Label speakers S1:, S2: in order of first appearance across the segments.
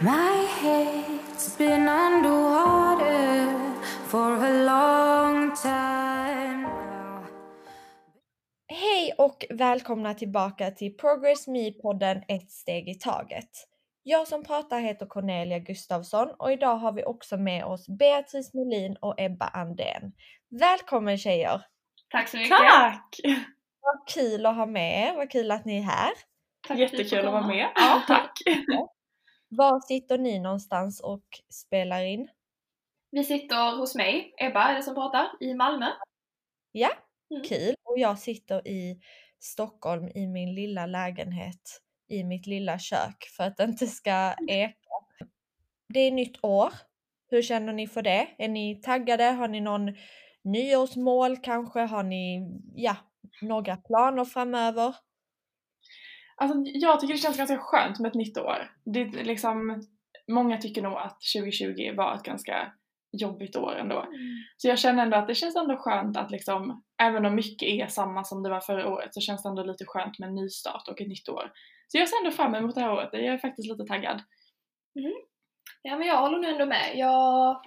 S1: My head's been underwater for a long time now.
S2: Hej och välkomna tillbaka till Progress Me-podden Ett steg i taget. Jag som pratar heter Cornelia Gustafsson och idag har vi också med oss Beatrice Molin och Ebba Andén. Välkommen tjejer!
S3: Tack så mycket!
S4: Tack!
S2: Vad kul att ha med er, vad kul att ni är här.
S3: Tack
S4: Jättekul att vara med. Ja, tack.
S2: Var sitter ni någonstans och spelar in?
S3: Vi sitter hos mig, Ebba är det som pratar, i Malmö.
S2: Ja,
S3: Mm.
S2: kul. Och jag sitter i Stockholm i min lilla lägenhet i mitt lilla kök för att det inte ska eka. Det är nytt år. Hur känner ni för det? Är ni taggade? Har ni någon nyårsmål kanske? Har ni ja, några planer framöver?
S4: Alltså, jag tycker det känns ganska skönt med ett nytt år. Det är liksom, många tycker nog att 2020 var ett ganska jobbigt år ändå. Så jag känner ändå att det känns ändå skönt att liksom, även om mycket är samma som det var förra året så känns det ändå lite skönt med en ny start och ett nytt år. Så jag ser ändå fram emot det här året. Jag är faktiskt lite taggad.
S3: Ja men jag håller nog ändå med. Jag,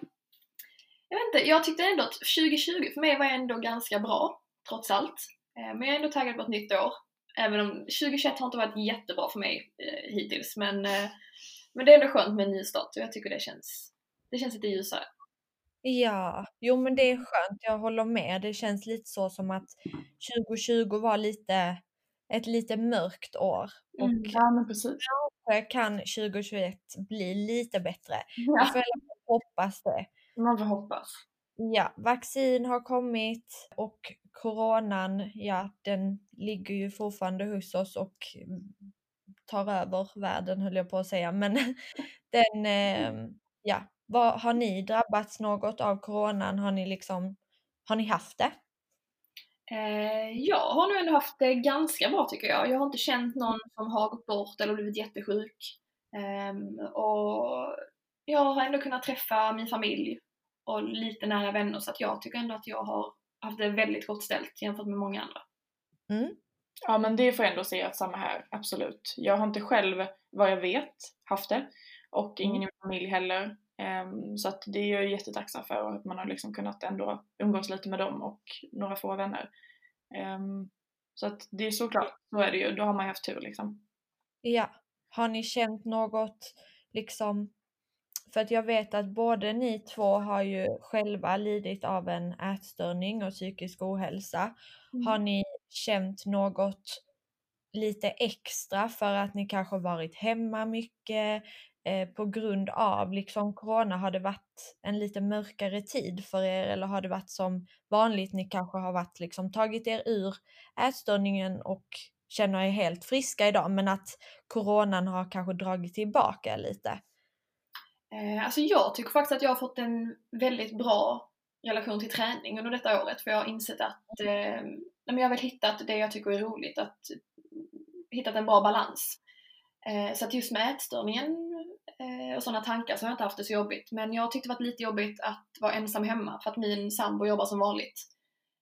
S3: jag vet inte, jag tyckte ändå att 2020 för mig var ändå ganska bra, trots allt. Eh, Men jag är ändå taggad på ett nytt år. Även om 2021 har inte varit jättebra för mig eh, hittills. Men, eh, men det är ändå skönt med en ny start och jag tycker det känns, det känns lite ljusare.
S2: Ja, jo men det är skönt. Jag håller med. Det känns lite så som att 2020 var lite ett lite mörkt år och
S3: Mm.
S4: Ja men precis.
S2: kanske kan 2021 bli lite bättre. Jag
S3: Ja,
S2: får alla fall hoppas det.
S4: Man får hoppas.
S2: Ja, vaccin har kommit och coronan, ja, den ligger ju fortfarande hos oss och mm, tar över världen höll jag på att säga. Men den, eh, ja, vad, har ni drabbats något av coronan? Har ni liksom, har ni haft det?
S3: Eh, jag har nog ändå haft det ganska bra tycker jag. Jag har inte känt någon som har gått bort eller blivit jättesjuk. Eh, och jag har ändå kunnat träffa min familj och lite nära vänner så att jag tycker ändå att jag har haft det väldigt gott ställt jämfört med många andra.
S2: Mm.
S4: Ja men det får jag ändå säga att samma här, absolut. Jag har inte själv, vad jag vet, haft det. Och ingen i min familj heller. Ehm, så att det är jag jättetacksam för och att man har liksom kunnat ändå umgås lite med dem och några få vänner. Ehm, så att det är såklart, så är det ju. Då har man ju haft tur liksom.
S2: Ja, har ni känt något liksom för att jag vet att både ni två har ju själva lidit av en ätstörning och psykisk ohälsa. Har ni känt något lite extra för att ni kanske varit hemma mycket eh, på grund av liksom corona? Har det varit en lite mörkare tid för er eller har det varit som vanligt? Ni kanske har varit liksom tagit er ur ätstörningen och känner er helt friska idag men att coronan har kanske dragit tillbaka lite.
S3: Eh, alltså jag tycker faktiskt att jag har fått en väldigt bra relation till träning under detta året för jag har insett att eh, jag har väl hittat det jag tycker är roligt, att hittat en bra balans. Eh, så att just med ätstörningen eh, och sådana tankar så har jag inte haft det så jobbigt. Men jag tyckte det varit lite jobbigt att vara ensam hemma för att min sambo jobbar som vanligt.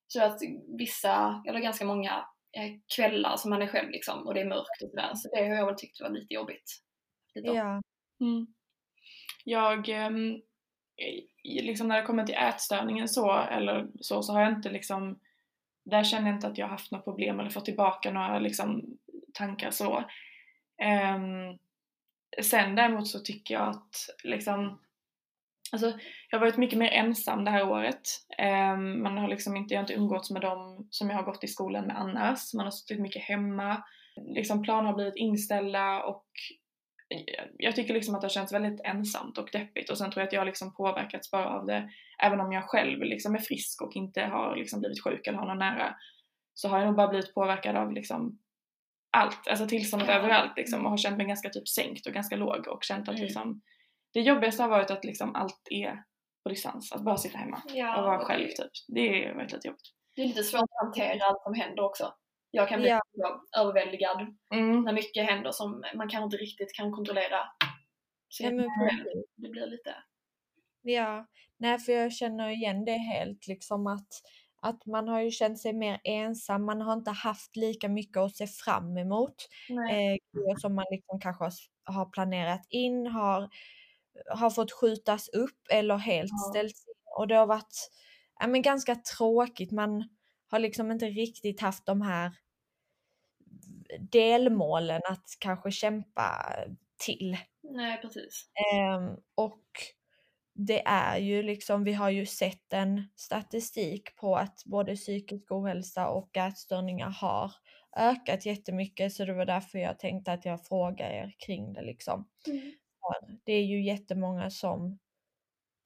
S3: Så att vissa, eller ganska många eh, kvällar som man är själv liksom och det är mörkt och sådär. Så det har jag väl tyckt var lite jobbigt. Lite
S2: Ja.
S4: Mm. Jag, ehm, liksom när det kommer till ätstörningen så, eller så, så har jag inte liksom, där känner jag inte att jag har haft något problem eller fått tillbaka några liksom tankar så. Um, sen däremot så tycker jag att liksom, alltså jag har varit mycket mer ensam det här året. Um, man har liksom inte, jag har inte umgåtts med dem som jag har gått i skolan med annars. Man har suttit mycket hemma. Liksom planer har blivit inställda och jag tycker liksom att det har känts väldigt ensamt och deppigt och sen tror jag att jag har liksom påverkats bara av det även om jag själv liksom är frisk och inte har liksom blivit sjuk eller har någon nära så har jag nog bara blivit påverkad av liksom allt, alltså tillståndet
S3: Ja.
S4: överallt liksom och har känt mig ganska typ sänkt och ganska låg och känt att
S3: Mm.
S4: liksom det jobbigaste har varit att liksom allt är på distans, att bara sitta hemma
S3: Ja,
S4: och vara själv typ. Det varit lite jobbigt.
S3: Det är lite svårt att hantera allt som händer också. Jag kan bli
S2: Ja.
S3: överväldigad
S4: Mm.
S3: när mycket händer som man kanske inte riktigt kan kontrollera. Så
S2: Ja, men
S3: det blir lite...
S2: Ja, nej för jag känner igen det helt liksom att att man har ju känt sig mer ensam, man har inte haft lika mycket att se fram emot. Eh, som man liksom kanske har, har planerat in, har, har fått skjutas upp eller helt
S3: Ja.
S2: ställts in. Och det har varit ja, men ganska tråkigt, man har liksom inte riktigt haft de här delmålen att kanske kämpa till.
S3: Nej, precis.
S2: Ehm, och det är ju liksom, vi har ju sett en statistik på att både psykisk ohälsa och ätstörningar har ökat jättemycket så det var därför jag tänkte att jag frågar er kring det liksom.
S3: Mm.
S2: Det är ju jättemånga som,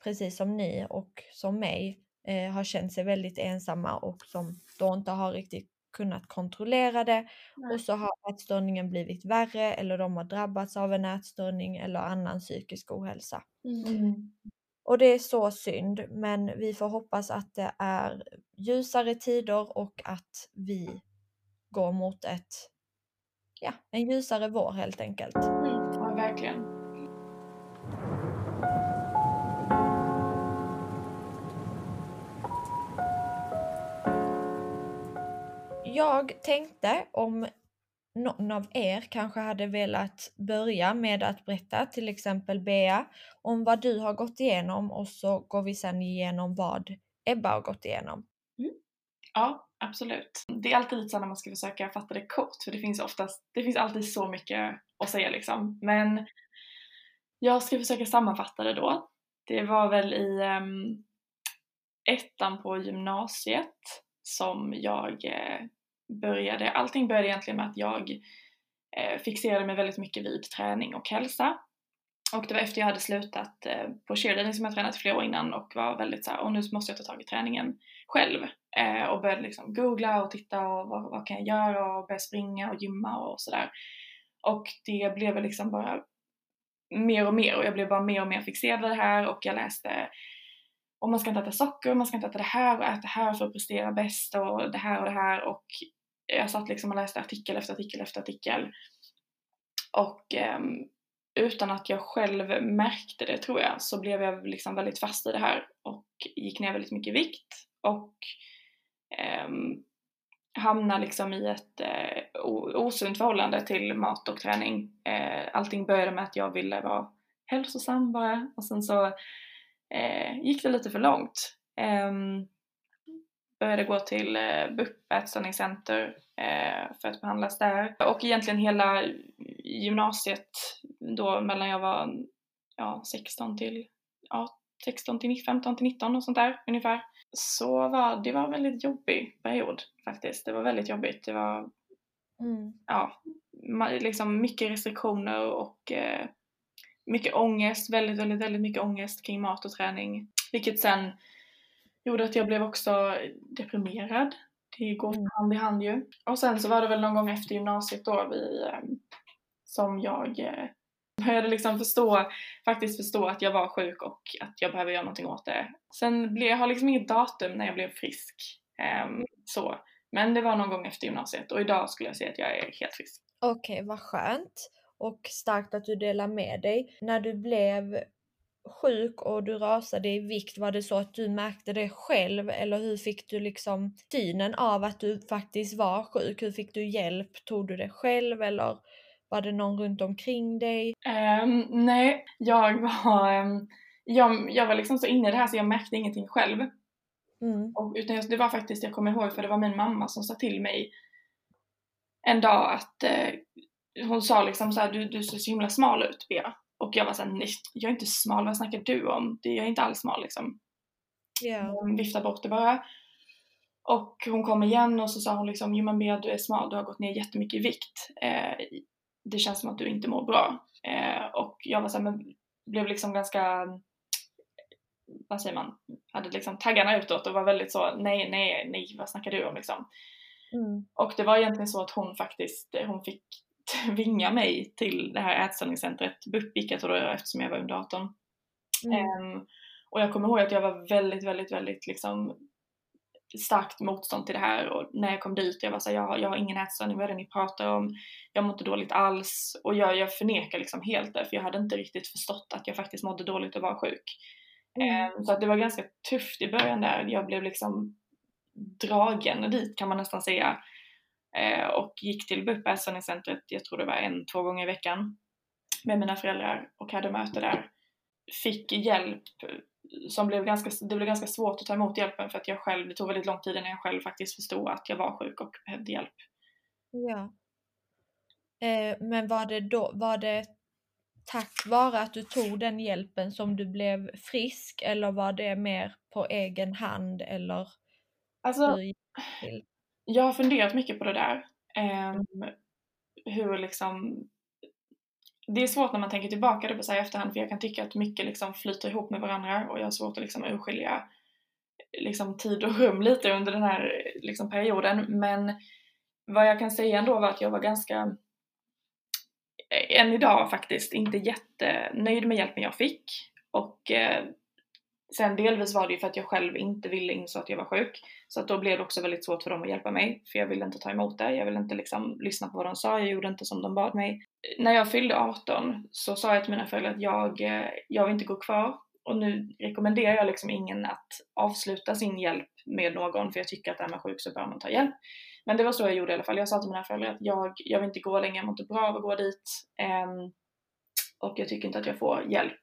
S2: precis som ni och som mig, eh, har känt sig väldigt ensamma och som då inte har riktigt kunnat kontrollera det
S3: Nej.
S2: och så har ätstörningen blivit värre eller de har drabbats av en ätstörning eller annan psykisk ohälsa.
S3: Mm.
S2: Och det är så synd, men vi får hoppas att det är ljusare tider och att vi går mot ett, ja, en ljusare vår helt enkelt.
S4: Ja, verkligen.
S2: Jag tänkte om någon av er kanske hade velat börja med att berätta, till exempel Bea, om vad du har gått igenom och så går vi sen igenom vad Ebba har gått igenom. Mm.
S4: Ja, absolut. Det är alltid lite så när man ska försöka fatta det kort för det finns oftast, det finns alltid så mycket att säga liksom. Men jag ska försöka sammanfatta det då. Det var väl i um, ettan på gymnasiet som jag eh, började, allting började egentligen med att jag eh, fixerade mig väldigt mycket vid träning och hälsa. Och det var efter jag hade slutat eh, på cheerleading som jag tränat i flera år innan och var väldigt såhär, och nu måste jag ta tag i träningen själv. Eh, och började liksom googla och titta och vad, vad kan jag göra och börja springa och gymma och sådär. Och det blev väl liksom bara mer och mer och jag blev bara mer och mer fixerad vid det här och jag läste och man ska inte äta socker, man ska inte äta det här och äta det här för att prestera bäst och det här och det här och jag satt liksom och läste artikel efter artikel efter artikel. Och um, utan att jag själv märkte det tror jag så blev jag liksom väldigt fast i det här och gick ner väldigt mycket vikt och um, hamnade liksom i ett uh, osunt förhållande till mat och träning. Uh, allting började med att jag ville vara hälsosam bara och sen så uh, gick det lite för långt. Um, började gå till eh, BUP, ätstörningscenter, eh, för att behandlas där. Och egentligen hela gymnasiet då mellan jag var ja, 16 till ja, 16 till 15 till 19 och sånt där ungefär. Så var det var en väldigt jobbig period faktiskt. Det var väldigt jobbigt. Det var
S2: Mm.
S4: ja, liksom mycket restriktioner och eh, mycket ångest, väldigt, väldigt, väldigt mycket ångest kring mat och träning. Vilket sen gjorde att jag blev också deprimerad. Det går
S2: Mm.
S4: hand i hand ju. Och sen så var det väl någon gång efter gymnasiet då vi, eh, som jag eh, började liksom förstå, faktiskt förstå att jag var sjuk och att jag behöver göra någonting åt det. Sen blev, jag har liksom inget datum när jag blev frisk. Ehm, så. Men det var någon gång efter gymnasiet och idag skulle jag säga att jag är helt frisk.
S2: Okej, vad skönt. Och starkt att du delar med dig. När du blev sjuk och du rasade i vikt, var det så att du märkte det själv eller hur fick du liksom synen av att du faktiskt var sjuk? Hur fick du hjälp? Tog du det själv eller var det någon runt omkring dig?
S4: Ehm, nej, jag var, ehm, jag, jag var liksom så inne i det här så jag märkte ingenting själv.
S2: Mm.
S4: Och, utan jag, det var faktiskt, jag kommer ihåg, för det var min mamma som sa till mig en dag att eh, hon sa liksom så här, du, du ser så himla smal ut Bea. Och jag var såhär, nej jag är inte smal, vad snackar du om? Jag är inte alls smal liksom.
S2: Ja.
S4: Hon viftade bort det bara. Och hon kom igen och så sa hon liksom, jo men Bea du är smal, du har gått ner jättemycket i vikt. Eh, det känns som att du inte mår bra. Eh, och jag var såhär, men blev liksom ganska, vad säger man, hade liksom taggarna utåt och var väldigt så, nej, nej, nej, vad snackar du om liksom.
S2: Mm.
S4: Och det var egentligen så att hon faktiskt, hon fick tvinga mig till det här ätstörningscentret, BUP gick jag tror det eftersom jag var under 18.
S2: Mm.
S4: Ehm, och jag kommer ihåg att jag var väldigt, väldigt, väldigt liksom starkt motstånd till det här och när jag kom dit, jag var såhär, jag, har- jag har ingen ätstörning, vad är det ni pratar om? Jag mår inte dåligt alls och jag, jag förnekar liksom helt det för jag hade inte riktigt förstått att jag faktiskt mådde dåligt och var sjuk.
S2: Mm.
S4: Ehm, så att det var ganska tufft i början där, jag blev liksom dragen dit kan man nästan säga. Eh, och gick till BUP ätstörningscentret, jag tror det var en, två gånger i veckan med mina föräldrar och hade möte där. Fick hjälp som blev ganska, det blev ganska svårt att ta emot hjälpen för att jag själv, det tog väldigt lång tid innan jag själv faktiskt förstod att jag var sjuk och behövde hjälp.
S2: Ja. Eh, men var det då, var det tack vare att du tog den hjälpen som du blev frisk eller var det mer på egen hand eller
S4: Alltså,
S2: hur gick det till?
S4: Jag har funderat mycket på det där. Ehm, hur liksom det är svårt när man tänker tillbaka det på sig efterhand för jag kan tycka att mycket liksom flyter ihop med varandra och jag har svårt att liksom urskilja liksom tid och rum lite under den här liksom perioden. Men vad jag kan säga ändå var att jag var ganska, än idag faktiskt, inte jättenöjd med hjälpen jag fick. Och eh, sen delvis var det ju för att jag själv inte ville inse att jag var sjuk. Så att då blev det också väldigt svårt för dem att hjälpa mig. För jag ville inte ta emot det, jag ville inte liksom lyssna på vad de sa, jag gjorde inte som de bad mig. När jag fyllde 18 så sa jag till mina föräldrar att jag, eh, jag vill inte gå kvar. Och nu rekommenderar jag liksom ingen att avsluta sin hjälp med någon för jag tycker att är man sjuk så bör man ta hjälp. Men det var så jag gjorde i alla fall. Jag sa till mina föräldrar att jag, jag vill inte gå längre, jag mår inte bra av att gå dit. Ehm, och jag tycker inte att jag får hjälp.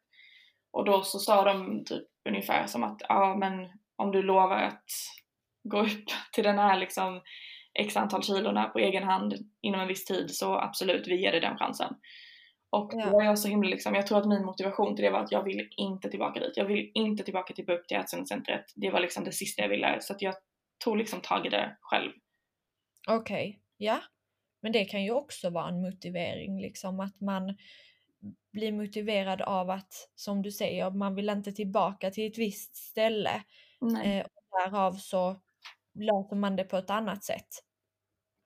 S4: Och då så sa de typ ungefär som att ja men om du lovar att gå upp till den här liksom x antal kilorna på egen hand inom en viss tid så absolut, vi ger dig den chansen. Och då var jag så himla liksom, jag tror att min motivation till det var att jag vill inte tillbaka dit. Jag vill inte tillbaka till BUP till ätstörningscentret. Det var liksom det sista jag ville. Så att jag tog liksom tag i det själv.
S2: Okej, ja. Men det kan ju också vara en motivering, liksom att man blir motiverad av att, som du säger, man vill inte tillbaka till ett visst ställe.
S4: Nej.
S2: Eh, och därav så löser man det på ett annat sätt.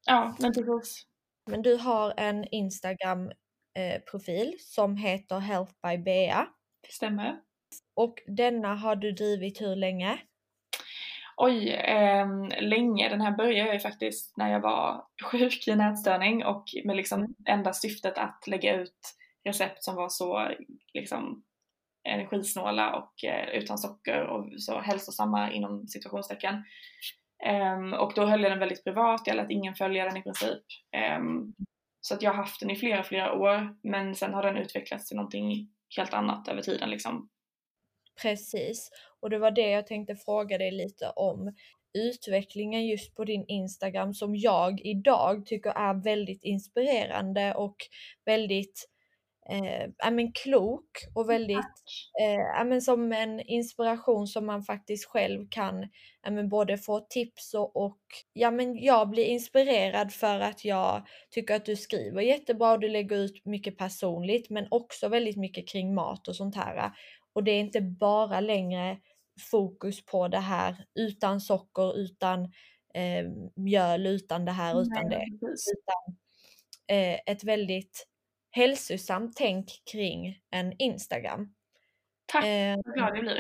S4: Ja, men precis.
S2: Men du har en Instagram eh, som heter Health by Bea
S4: Det stämmer.
S2: och denna har du drivit hur länge?
S4: Oj, ehm, länge. Den här började jag ju faktiskt när jag var sjuk i en ätstörning och med liksom enda syftet att lägga ut recept som var så liksom energisnåla och eh, utan socker och så hälsosamma inom situationstecken. Um, och då höll jag den väldigt privat, jag lät ingen följa den i princip. Um, så att jag har haft den i flera, flera år men sen har den utvecklats till någonting helt annat över tiden liksom.
S2: Precis, och det var det jag tänkte fråga dig lite om. Utvecklingen just på din Instagram som jag idag tycker är väldigt inspirerande och väldigt eh, men klok och väldigt eh, men som en inspiration som man faktiskt själv kan men både få tips och, och ja, men jag blir inspirerad för att jag tycker att du skriver jättebra och du lägger ut mycket personligt men också väldigt mycket kring mat och sånt här. Och det är inte bara längre fokus på det här utan socker, utan eh, mjöl, utan det här, utan det.
S4: Nej, precis.
S2: Utan eh, ett väldigt hälsosamt tänk kring en Instagram.
S4: Tack,
S2: Eh,
S4: vad glad jag blir.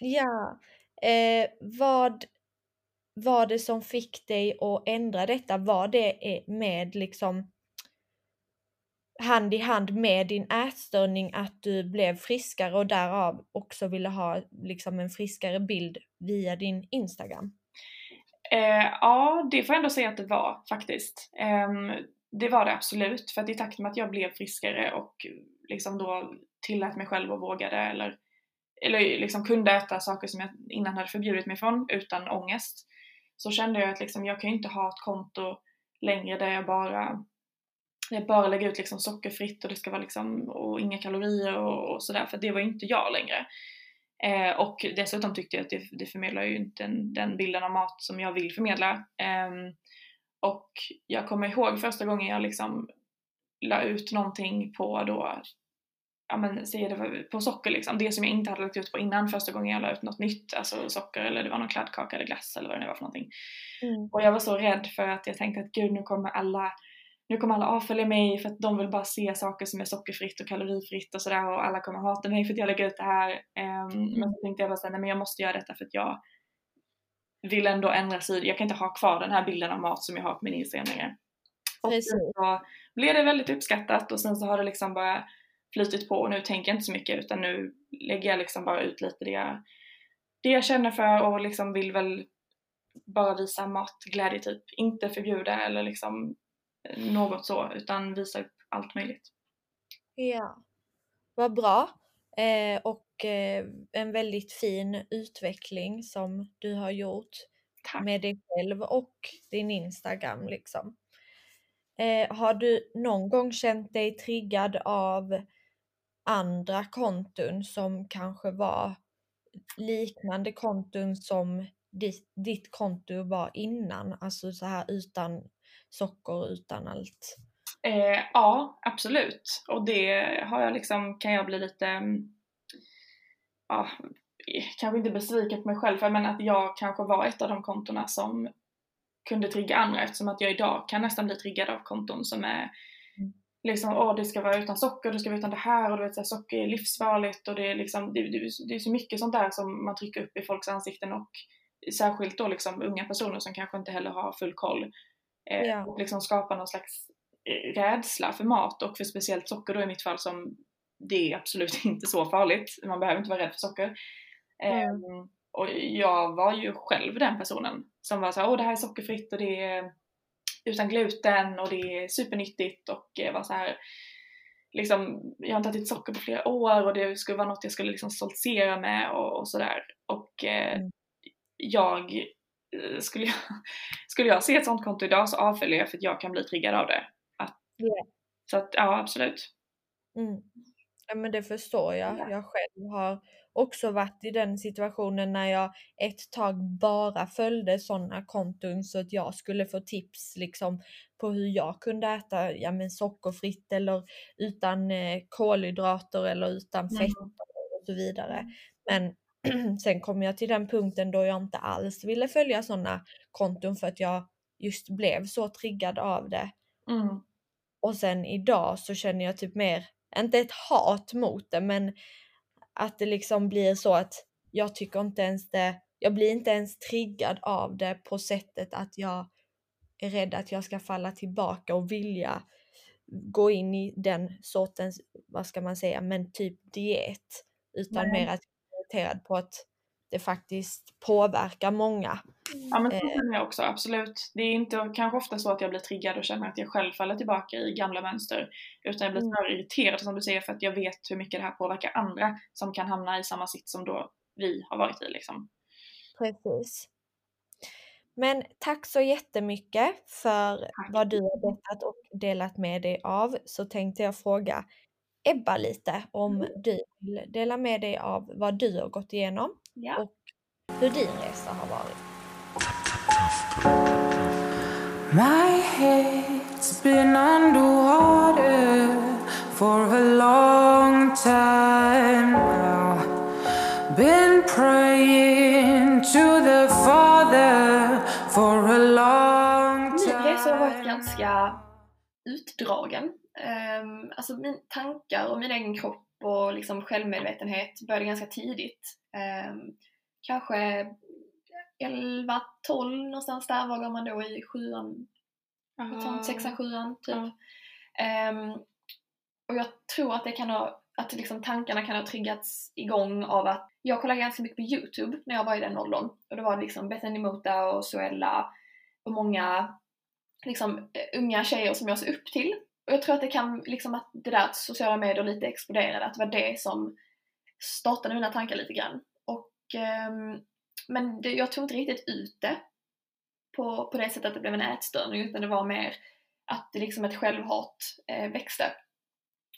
S2: ja, eh, vad var det som fick dig att ändra detta? Var det eh, med liksom hand i hand med din ätstörning att du blev friskare och därav också ville ha liksom en friskare bild via din Instagram?
S4: Eh, ja, det får jag ändå säga att det var faktiskt. Ehm, det var det absolut, för att i takt med att jag blev friskare och liksom då tillät mig själv och vågade eller, eller liksom kunde äta saker som jag innan hade förbjudit mig från utan ångest så kände jag att liksom, jag kan ju inte ha ett konto längre där jag bara jag bara lägger ut liksom sockerfritt och det ska vara liksom och inga kalorier och, och sådär för det var ju inte jag längre. Eh, och dessutom tyckte jag att det, det förmedlar ju inte den, den bilden av mat som jag vill förmedla. Eh, och jag kommer ihåg första gången jag liksom la ut någonting på då, ja men säg det på socker liksom, det som jag inte hade lagt ut på innan första gången jag la ut något nytt, alltså socker eller det var någon kladdkaka eller glass eller vad det nu var för någonting. Och jag var så rädd för att jag tänkte att gud nu kommer alla nu kommer alla avfölja mig för att de vill bara se saker som är sockerfritt och kalorifritt och sådär och alla kommer hata mig för att jag lägger ut det här. Um, Men så tänkte jag bara såhär, nej men jag måste göra detta för att jag vill ändå ändra sig. Jag kan inte ha kvar den här bilden av mat som jag har på min Instagram längre. Och
S2: Precis.
S4: så blev det väldigt uppskattat och sen så har det liksom bara flutit på och nu tänker jag inte så mycket utan nu lägger jag liksom bara ut lite det jag, det jag känner för och liksom vill väl bara visa matglädje typ. Inte förbjuda eller liksom något så, utan visa upp allt möjligt.
S2: Ja, vad bra. Eh, och eh, en väldigt fin utveckling som du har gjort
S4: Tack.
S2: med dig själv och din Instagram liksom. Eh, har du någon gång känt dig triggad av andra konton som kanske var liknande konton som ditt, ditt konto var innan? Alltså så här utan socker, utan allt.
S4: Eh, ja, absolut. Och det har jag liksom, kan jag bli lite, ja, kanske inte besviken på mig själv för, men att jag kanske var ett av de kontona som kunde trigga andra eftersom att jag idag kan nästan bli triggad av konton som är
S2: Mm.
S4: liksom, åh det ska vara utan socker, det ska vara utan det här och du vet så här, socker är livsfarligt och det är liksom, det, det, det är så mycket sånt där som man trycker upp i folks ansikten och särskilt då liksom unga personer som kanske inte heller har full koll eh,
S2: Ja.
S4: och liksom skapar någon slags eh, rädsla för mat och för speciellt socker då i mitt fall som det är absolut inte så farligt. Man behöver inte vara rädd för socker.
S2: Mm.
S4: Ehm, och jag var ju själv den personen som var så här, åh det här är sockerfritt och det är utan gluten och det är supernyttigt och var så här liksom, jag har inte ätit socker på flera år och det skulle vara något jag skulle liksom stoltsera med och, och sådär. Och eh,
S2: Mm.
S4: jag, eh, skulle jag, skulle jag se ett sånt konto idag så avföljer jag för att jag kan bli triggad av det. Att,
S2: Ja.
S4: Så att ja, absolut.
S2: Mm. Ja men det förstår jag.
S4: Ja.
S2: Jag själv har också varit i den situationen när jag ett tag bara följde sådana konton så att jag skulle få tips liksom på hur jag kunde äta ja, men sockerfritt eller utan eh, kolhydrater eller utan
S4: Mm.
S2: fetter och så vidare. Men sen kom jag till den punkten då jag inte alls ville följa sådana konton för att jag just blev så triggad av det.
S4: Mm.
S2: Och sen idag så känner jag typ mer, inte ett hat mot det, men att det liksom blir så att jag tycker inte ens det, jag blir inte ens triggad av det på sättet att jag är rädd att jag ska falla tillbaka och vilja gå in i den sortens, vad ska man säga, men typ diet. Utan
S4: Nej.
S2: mer att jag är irriterad på att det faktiskt påverkar många.
S4: Ja men så
S2: Eh.
S4: känner jag också, absolut. Det är inte kanske ofta så att jag blir triggad och känner att jag själv faller tillbaka i gamla mönster. Utan jag blir
S2: Mm.
S4: snarare irriterad som du säger för att jag vet hur mycket det här påverkar andra som kan hamna i samma sitt som då vi har varit i liksom.
S2: Precis. Men tack så jättemycket för
S4: Tack.
S2: vad du har berättat och delat med dig av. Så tänkte jag fråga Ebba lite om
S3: Mm.
S2: du vill dela med dig av vad du har gått igenom
S3: Ja.
S2: och hur din resa har varit.
S1: My head's been underwater for a long time now. Been praying to the Father for a long
S3: Min
S1: time.
S3: resa har varit ganska utdragen. Um, alltså min tankar och min egen kropp och liksom självmedvetenhet började ganska tidigt. Ehm, kanske 11, 12 någonstans där, var går man då i sjuan, sånt, sexan, sjuan typ.
S4: Ja.
S3: Ehm, och jag tror att det kan ha, att liksom tankarna kan ha triggats igång av att jag kollade ganska mycket på YouTube när jag var i den åldern. Och då var det liksom Bethany Mota och Suella och många liksom eh, unga tjejer som jag såg upp till. Och jag tror att det kan, liksom att det där att sociala medier lite exploderade, att det var det som startade mina tankar lite grann. Och, ehm, men det, jag tog inte riktigt ut det på, på det sättet att det blev en ätstörning, utan det var mer att det liksom ett självhat eh, växte.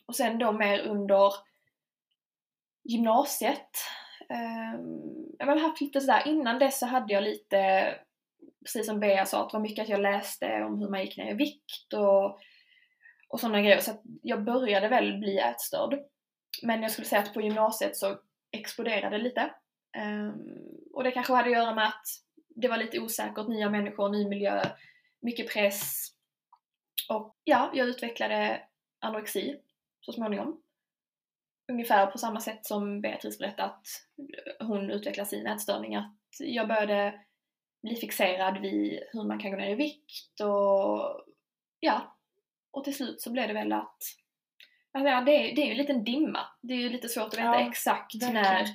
S3: Och sen då mer under gymnasiet. Um, jag har haft lite sådär, innan dess så hade jag lite, precis som Bea sa, att det var mycket att jag läste om hur man gick ner i vikt och, och sådana grejer. Så att jag började väl bli ätstörd. Men jag skulle säga att på gymnasiet så exploderade det lite. Ehm, och det kanske hade att göra med att det var lite osäkert, nya människor, ny miljö, mycket press. Och ja, jag utvecklade anorexi så småningom. Ungefär på samma sätt som Beatrice berättade att hon utvecklade sin ätstörning. Att jag började bli fixerad vid hur man kan gå ner i vikt och ja. Och till slut så blev det väl att alltså, ja, det, är, det är ju en liten dimma. Det är ju lite svårt att veta
S4: Ja,
S3: exakt
S4: verkligen.
S3: när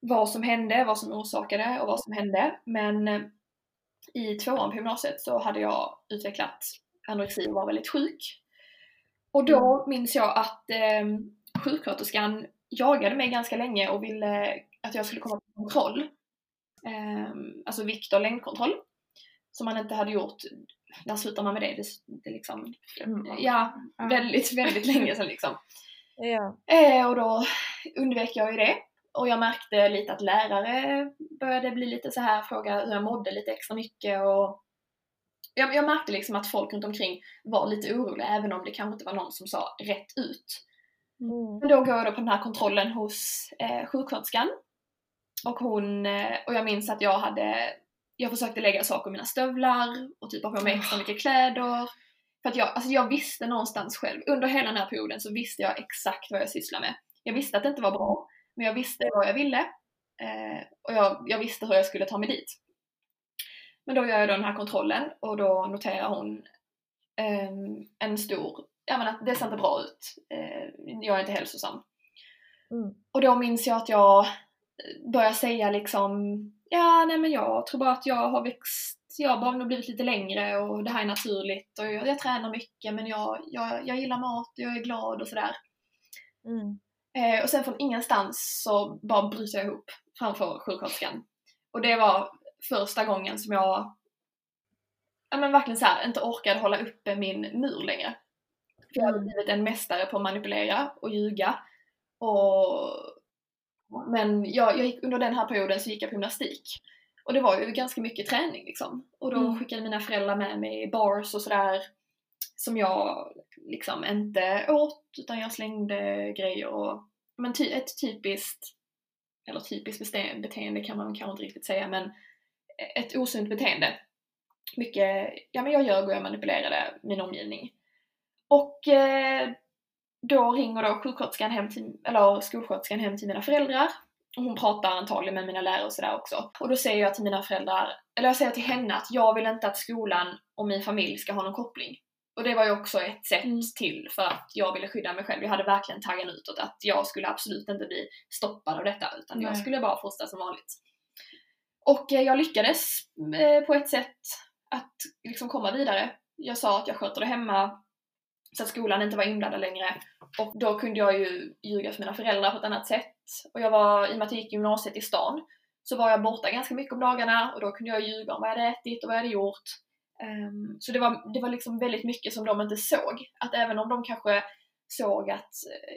S3: vad som hände, vad som orsakade och vad som hände. Men eh, i tvåan på gymnasiet så hade jag utvecklat anorexi och var väldigt sjuk. Och då minns jag att eh, sjuksköterskan jagade mig ganska länge och ville att jag skulle komma på kontroll. Eh, alltså vikt och längdkontroll. Som man inte hade gjort. När slutar man med det? Det, det liksom,
S4: Mm.
S3: ja,
S4: Ja.
S3: väldigt, väldigt länge sedan liksom.
S2: Ja.
S3: Eh, och då undvek jag ju det. Och jag märkte lite att lärare började bli lite så här fråga hur jag mådde lite extra mycket och jag, jag märkte liksom att folk runt omkring var lite oroliga även om det kanske inte var någon som sa rätt ut.
S2: Mm.
S3: Men då går jag då på den här kontrollen hos eh, sjuksköterskan. Och hon, eh, och jag minns att jag hade, jag försökte lägga saker i mina stövlar och typ ha på mig extra mycket kläder. För att jag, alltså jag visste någonstans själv, under hela den här perioden så visste jag exakt vad jag sysslar med. Jag visste att det inte var bra, men jag visste vad jag ville. Eh, och jag, jag visste hur jag skulle ta mig dit. Men då gör jag då den här kontrollen och då noterar hon ehm, en stor, ja men att det ser inte bra ut. Eh, jag är inte hälsosam.
S2: Mm.
S3: Och då minns jag att jag börjar säga liksom, ja nej men jag tror bara att jag har växt, jag har nog blivit lite längre och det här är naturligt och jag, jag tränar mycket men jag, jag, jag gillar mat och jag är glad och sådär.
S2: Mm.
S3: Eh, och sen från ingenstans så bara bryter jag ihop framför sjuksköterskan. Och det var första gången som jag ja, men verkligen så här, inte orkade hålla uppe min mur längre. För jag hade
S2: Mm.
S3: blivit en mästare på att manipulera och ljuga. Och, men jag, jag gick, under den här perioden så gick jag på gymnastik. Och det var ju ganska mycket träning liksom. Och då
S4: Mm.
S3: skickade mina föräldrar med mig bars och sådär som jag liksom inte åt utan jag slängde grejer och men ty, ett typiskt eller typiskt beteende kan man kanske inte riktigt säga men ett osunt beteende. Mycket, ja men jag ljög och jag manipulerade min omgivning. Och eh, då ringer då sjuksköterskan hem till, eller skolsköterskan hem till mina föräldrar. Och hon pratar antagligen med mina lärare och sådär också. Och då säger jag till mina föräldrar, eller jag säger till henne att jag vill inte att skolan och min familj ska ha någon koppling. Och det var ju också ett sätt
S4: Mm.
S3: till för att jag ville skydda mig själv. Jag hade verkligen taggen utåt att jag skulle absolut inte bli stoppad av detta utan jag
S4: Nej.
S3: skulle bara fortsätta som vanligt. Och eh, jag lyckades eh, på ett sätt att liksom komma vidare. Jag sa att jag sköter det hemma så att skolan inte var inblandad längre. Och då kunde jag ju ljuga för mina föräldrar på ett annat sätt. Och jag var, i och med att jag gick gymnasiet i stan, så var jag borta ganska mycket om dagarna och då kunde jag ljuga om vad jag hade ätit och vad jag hade gjort. Um, så det var, det var liksom väldigt mycket som de inte såg. Att även om de kanske såg att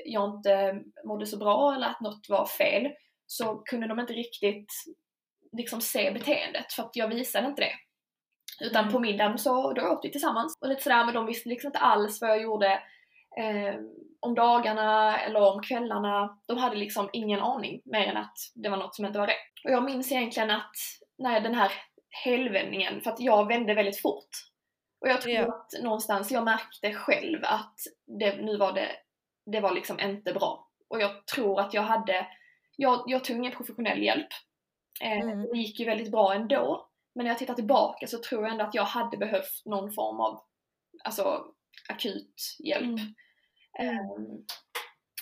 S3: jag inte mådde så bra eller att något var fel, så kunde de inte riktigt liksom se beteendet för att jag visade inte det. Utan på middagen så då åt vi tillsammans och lite sådär men de visste liksom inte alls vad jag gjorde eh, om dagarna eller om kvällarna. De hade liksom ingen aning mer än att det var något som inte var rätt. Och jag minns egentligen att när den här helvändningen, för att jag vände väldigt fort. Och jag tror
S2: Ja.
S3: att någonstans, jag märkte själv att det, nu var det, det var liksom inte bra. Och jag tror att jag hade, jag, jag tog ingen professionell hjälp. Eh,
S2: Mm.
S3: Det gick ju väldigt bra ändå. Men när jag tittar tillbaka så tror jag ändå att jag hade behövt någon form av alltså, akut hjälp.
S4: Mm.
S3: Ehm,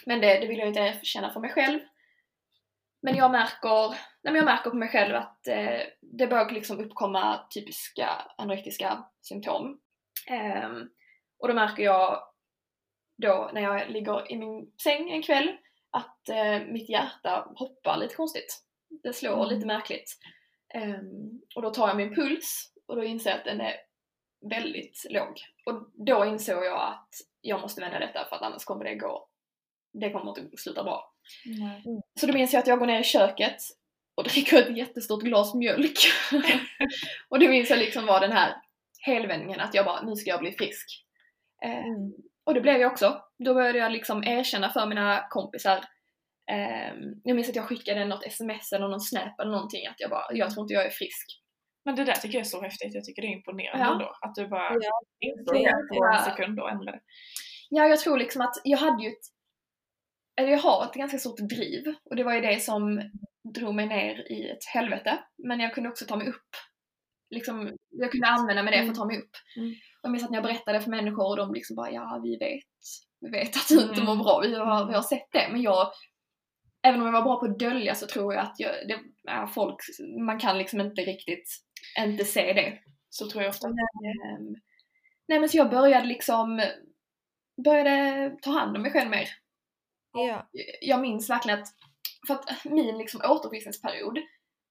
S3: men det, det vill jag inte känna för mig själv. Men jag märker, nej men jag märker på mig själv att eh, det börjar liksom uppkomma typiska anorektiska symptom. Ehm, och då märker jag då när jag ligger i min säng en kväll att eh, mitt hjärta hoppar lite konstigt. Det slår
S4: Mm.
S3: lite märkligt. Ehm, och då tar jag min puls och då inser jag att den är väldigt låg. Och då insåg jag att jag måste vända detta för att annars kommer det gå, det kommer inte sluta bra.
S4: Nej.
S3: Så då minns jag att jag går ner i köket och dricker ett jättestort glas mjölk. och det minns jag liksom var den här helvändningen att jag bara, nu ska jag bli frisk.
S2: Mm.
S3: och det blev jag också. Då började jag liksom erkänna för mina kompisar. Eh, jag minns att jag skickade något sms eller någon snap eller någonting att jag bara, jag tror inte jag är frisk.
S4: Men det där tycker jag är så häftigt, jag tycker det är imponerande
S3: Ja.
S4: ändå. Att du bara
S2: Ja, det
S4: det
S2: är
S4: på en sekund och ändrade.
S3: Ja, jag tror liksom att jag hade ju ett, eller jag har ett ganska stort driv och det var ju det som drog mig ner i ett helvete. Men jag kunde också ta mig upp. Liksom, jag kunde använda mig det för att ta mig upp.
S4: Mm.
S3: Och Jag minns att när jag berättade för människor och de liksom bara ja, vi vet, vi vet att du inte
S4: Mm.
S3: mår bra, vi har, vi har sett det. Men jag, även om jag var bra på att dölja så tror jag att jag, det, ja, folk, man kan liksom inte riktigt inte se det.
S4: Så tror jag ofta.
S3: Ehm, nej men så jag började liksom, började ta hand om mig själv mer.
S2: Ja.
S3: Jag minns verkligen att, för att min liksom återfriskningsperiod,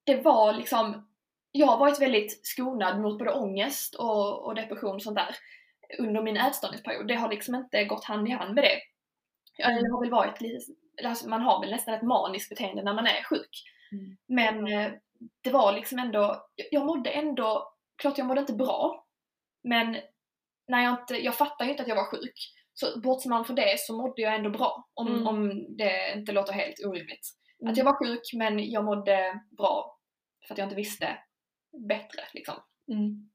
S3: det var liksom, jag har varit väldigt skonad mot både ångest och, och depression och sånt där under min ätstörningsperiod. Det har liksom inte gått hand i hand med det. Jag
S2: Mm.
S3: har väl varit lite, alltså man har väl nästan ett maniskt beteende när man är sjuk.
S4: Mm.
S3: Men eh, det var liksom ändå, jag- mådde ändå, klart jag mådde inte bra, men när jag inte, jag fattade ju inte att jag var sjuk. Så bortser man från det så mådde jag ändå bra, om,
S4: Mm.
S3: om det inte låter helt orimligt.
S4: Mm.
S3: Att jag var sjuk men jag mådde bra för att jag inte visste bättre liksom.
S4: Mm.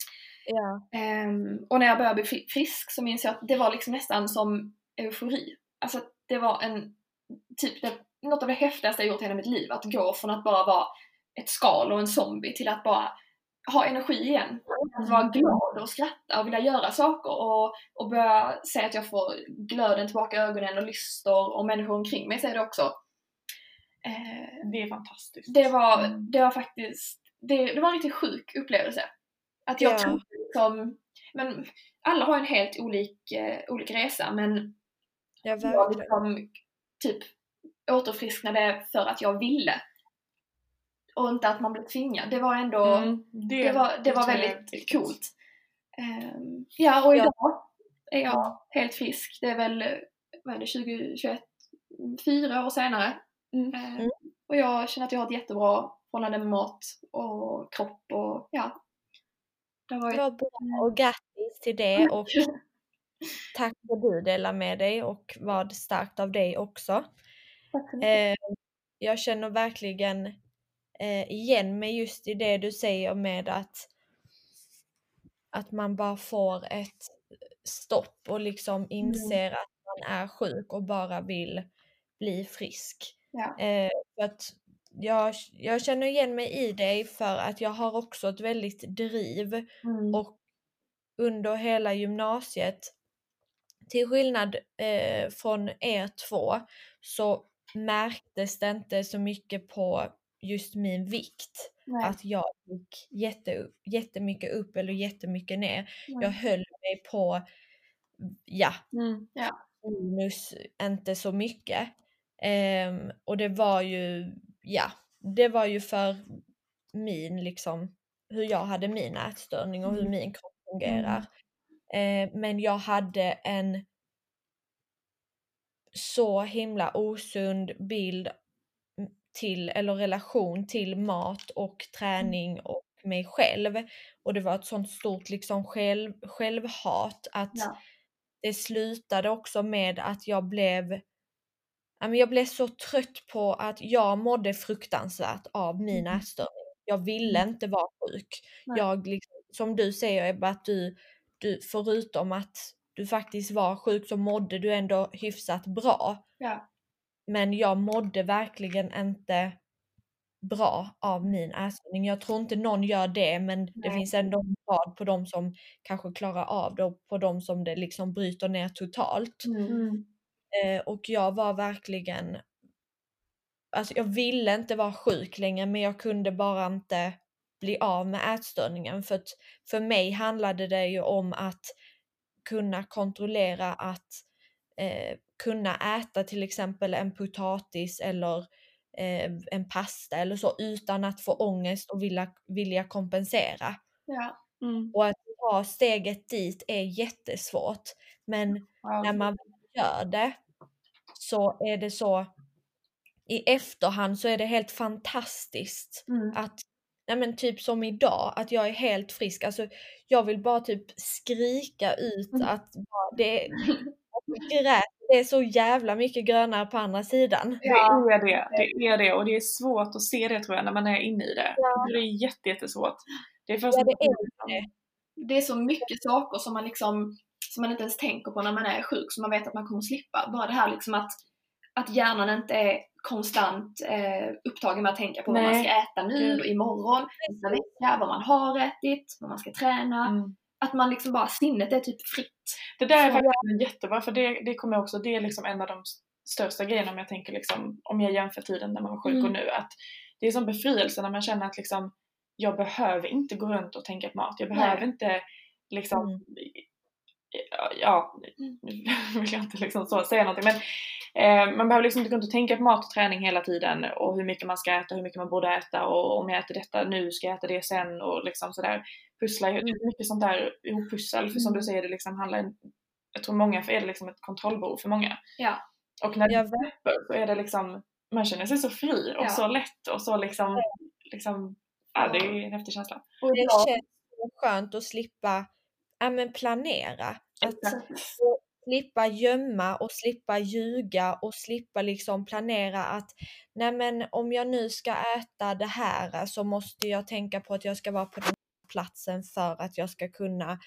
S2: Ja.
S3: Ehm, och när jag började bli fri- frisk så minns jag att det var liksom nästan som eufori. Alltså det var en, typ det, något av det häftigaste jag gjort i hela mitt liv. Att gå från att bara vara ett skal och en zombie till att bara ha energi igen. Att vara glad och skratta och vilja göra saker och, och börja se att jag får glöden tillbaka i ögonen och lyster och människor omkring mig säger det också. Eh,
S4: Det är fantastiskt.
S3: det var,
S4: Mm.
S3: det var faktiskt, det, det var en riktigt sjuk upplevelse. Att jag
S2: Ja.
S3: trodde liksom, men alla har en helt olik, eh, olik resa men
S2: Ja,
S3: jag
S2: verkligen.
S3: liksom typ återfrisknade för att jag ville. Och inte att man blev tvingad. Det var ändå,
S4: Mm.
S3: det, var, det var
S4: jag är
S3: väldigt
S4: viktigt.
S3: coolt. Ehm, ja, och
S2: Ja.
S3: idag är jag helt frisk. Det är väl, vad är det, 2021, fyra år senare.
S4: Mm.
S2: Mm.
S3: Och jag känner att jag har ett jättebra förhållande med mat och kropp och ja. Det har varit...
S2: Vad bra och grattis till det och tack för att du delar med dig och vad starkt av dig också.
S3: Tack så mycket.
S2: Eh, jag känner verkligen eh, igen mig just i det du säger med att att man bara får ett stopp och liksom inser att man är sjuk och bara vill bli frisk.
S3: Ja.
S2: Eh, för att jag, jag känner igen mig i dig för att jag har också ett väldigt driv
S3: Mm.
S2: och under hela gymnasiet, till skillnad eh, från er två, så märktes det inte så mycket på just min vikt.
S3: Nej.
S2: Att jag gick jätte, jättemycket upp eller jättemycket ner. Jag
S3: Nej.
S2: höll mig på, ja,
S4: Mm.
S2: minus inte så mycket. Ehm, och det var ju, ja, det var ju för min liksom, hur jag hade min ätstörning och hur
S3: Mm.
S2: min kropp fungerar. Eh, men jag hade en så himla osund bild till, eller relation till mat och träning och mig själv. Och det var ett sånt stort liksom själv, självhat att
S3: Ja.
S2: det slutade också med att jag blev jag blev så trött på att jag mådde fruktansvärt av min
S3: Mm.
S2: ätstörning. Jag ville inte vara sjuk.
S3: Nej.
S2: Jag, liksom, som du säger Ebba, att du, du, förutom att du faktiskt var sjuk så mådde du ändå hyfsat bra.
S3: Ja.
S2: Men jag mådde verkligen inte bra av min ätstörning. Jag tror inte någon gör det men det
S3: Nej.
S2: finns ändå en grad på de som kanske klarar av det och på de som det liksom bryter ner totalt.
S3: Mm.
S2: Eh, och jag var verkligen Alltså jag ville inte vara sjuk längre men jag kunde bara inte bli av med ätstörningen för att för mig handlade det ju om att kunna kontrollera att eh, kunna äta till exempel en potatis eller eh, en pasta eller så utan att få ångest och vilja, vilja kompensera.
S3: Ja.
S4: Mm.
S2: Och att ta steget dit är jättesvårt men
S4: Ja.
S2: när man gör det så är det så i efterhand så är det helt fantastiskt
S3: Mm.
S2: att Nej men typ som idag, att jag är helt frisk. Alltså jag vill bara typ skrika ut
S3: Mm.
S2: att det, grä, det är så jävla mycket grönare på andra sidan.
S3: Ja.
S4: Det är det, det är det och det är svårt att se det tror jag när man är inne i det.
S2: Ja.
S4: Det är jätte, jättesvårt. Det är först
S2: Ja, det är det.
S3: Det är så mycket saker som man liksom som man inte ens tänker på när man är sjuk, som man vet att man kommer slippa. Bara det här liksom att, att hjärnan inte är konstant eh, upptagen med att tänka på vad man
S4: Nej.
S3: ska äta nu
S4: Gud.
S3: och imorgon, nästa vecka, vad man har ätit, vad man ska träna.
S4: Mm.
S3: Att man liksom bara, sinnet är typ fritt.
S4: Det där är faktiskt jättebra för det, det kommer jag också, det är liksom en av de största grejerna om jag tänker liksom, om jag jämför tiden när man var sjuk
S3: Mm.
S4: och nu, att det är som befrielse när man känner att liksom jag behöver inte gå runt och tänka på mat. Jag behöver
S3: Nej.
S4: inte liksom
S2: Mm.
S4: Ja,
S3: Mm.
S4: nu vill jag inte liksom så säga någonting men eh, man behöver liksom inte gå runt och tänka på mat och träning hela tiden och hur mycket man ska äta, hur mycket man borde äta och om jag äter detta nu ska jag äta det sen och liksom sådär pussla, är mycket sånt där ihoppussel för som
S3: Mm.
S4: du säger det liksom handlar, jag tror många är det liksom ett kontrollbehov för många.
S3: Ja.
S4: Och när det
S2: Jag
S4: släpper så är det liksom, man känner sig så fri och
S3: Ja.
S4: så lätt och så liksom, liksom ja det är en häftig känsla.
S3: Och
S2: Det känns så skönt att slippa ja, men planera. Att slippa gömma och slippa ljuga och slippa liksom planera att nej men om jag nu ska äta det här så måste jag tänka på att jag ska vara på den här platsen för att jag ska kunna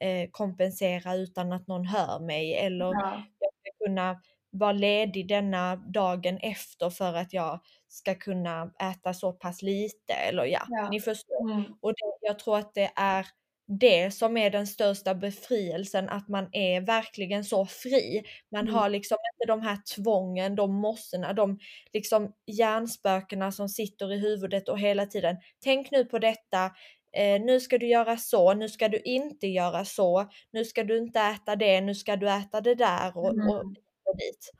S2: eh, kompensera utan att någon hör mig eller
S4: Ja.
S2: jag ska kunna vara ledig denna dagen efter för att jag ska kunna äta så pass lite eller ja,
S3: Ja.
S2: ni förstår.
S4: Mm.
S2: Och det, jag tror att det är det som är den största befrielsen, att man är verkligen så fri. Man
S3: Mm.
S2: har liksom inte de här tvången, de måstena, de liksom hjärnspökena som sitter i huvudet och hela tiden tänk nu på detta, eh, nu ska du göra så, nu ska du inte göra så, nu ska du inte äta det, nu ska du äta det där och,
S4: Mm.
S2: och, och dit.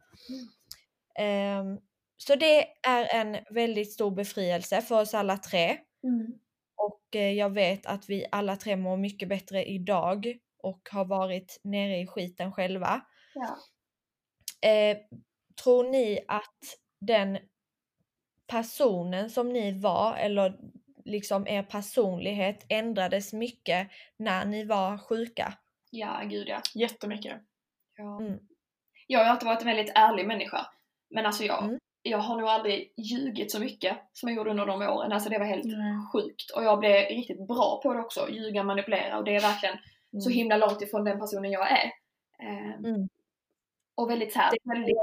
S2: Ehm, så det är en väldigt stor befrielse för oss alla tre.
S3: mm,
S2: Och eh, jag vet att vi alla tre mår mycket bättre idag och har varit nere i skiten själva.
S3: ja.
S2: Eh, tror ni att den personen som ni var eller liksom er personlighet ändrades mycket när ni var sjuka?
S3: ja, gud ja.
S4: Jättemycket.
S3: ja.
S2: Mm.
S3: Jag har alltid varit en väldigt ärlig människa. Men alltså jag,
S2: Mm.
S3: Jag har nog aldrig ljugit så mycket som jag gjorde under de åren. Alltså det var helt
S4: Mm.
S3: sjukt. Och jag blev riktigt bra på det också. Ljuga, manipulera. Och det är verkligen så himla långt ifrån den personen jag är. Ehm,
S2: Mm.
S3: Och väldigt så här,
S2: Det
S3: väldigt,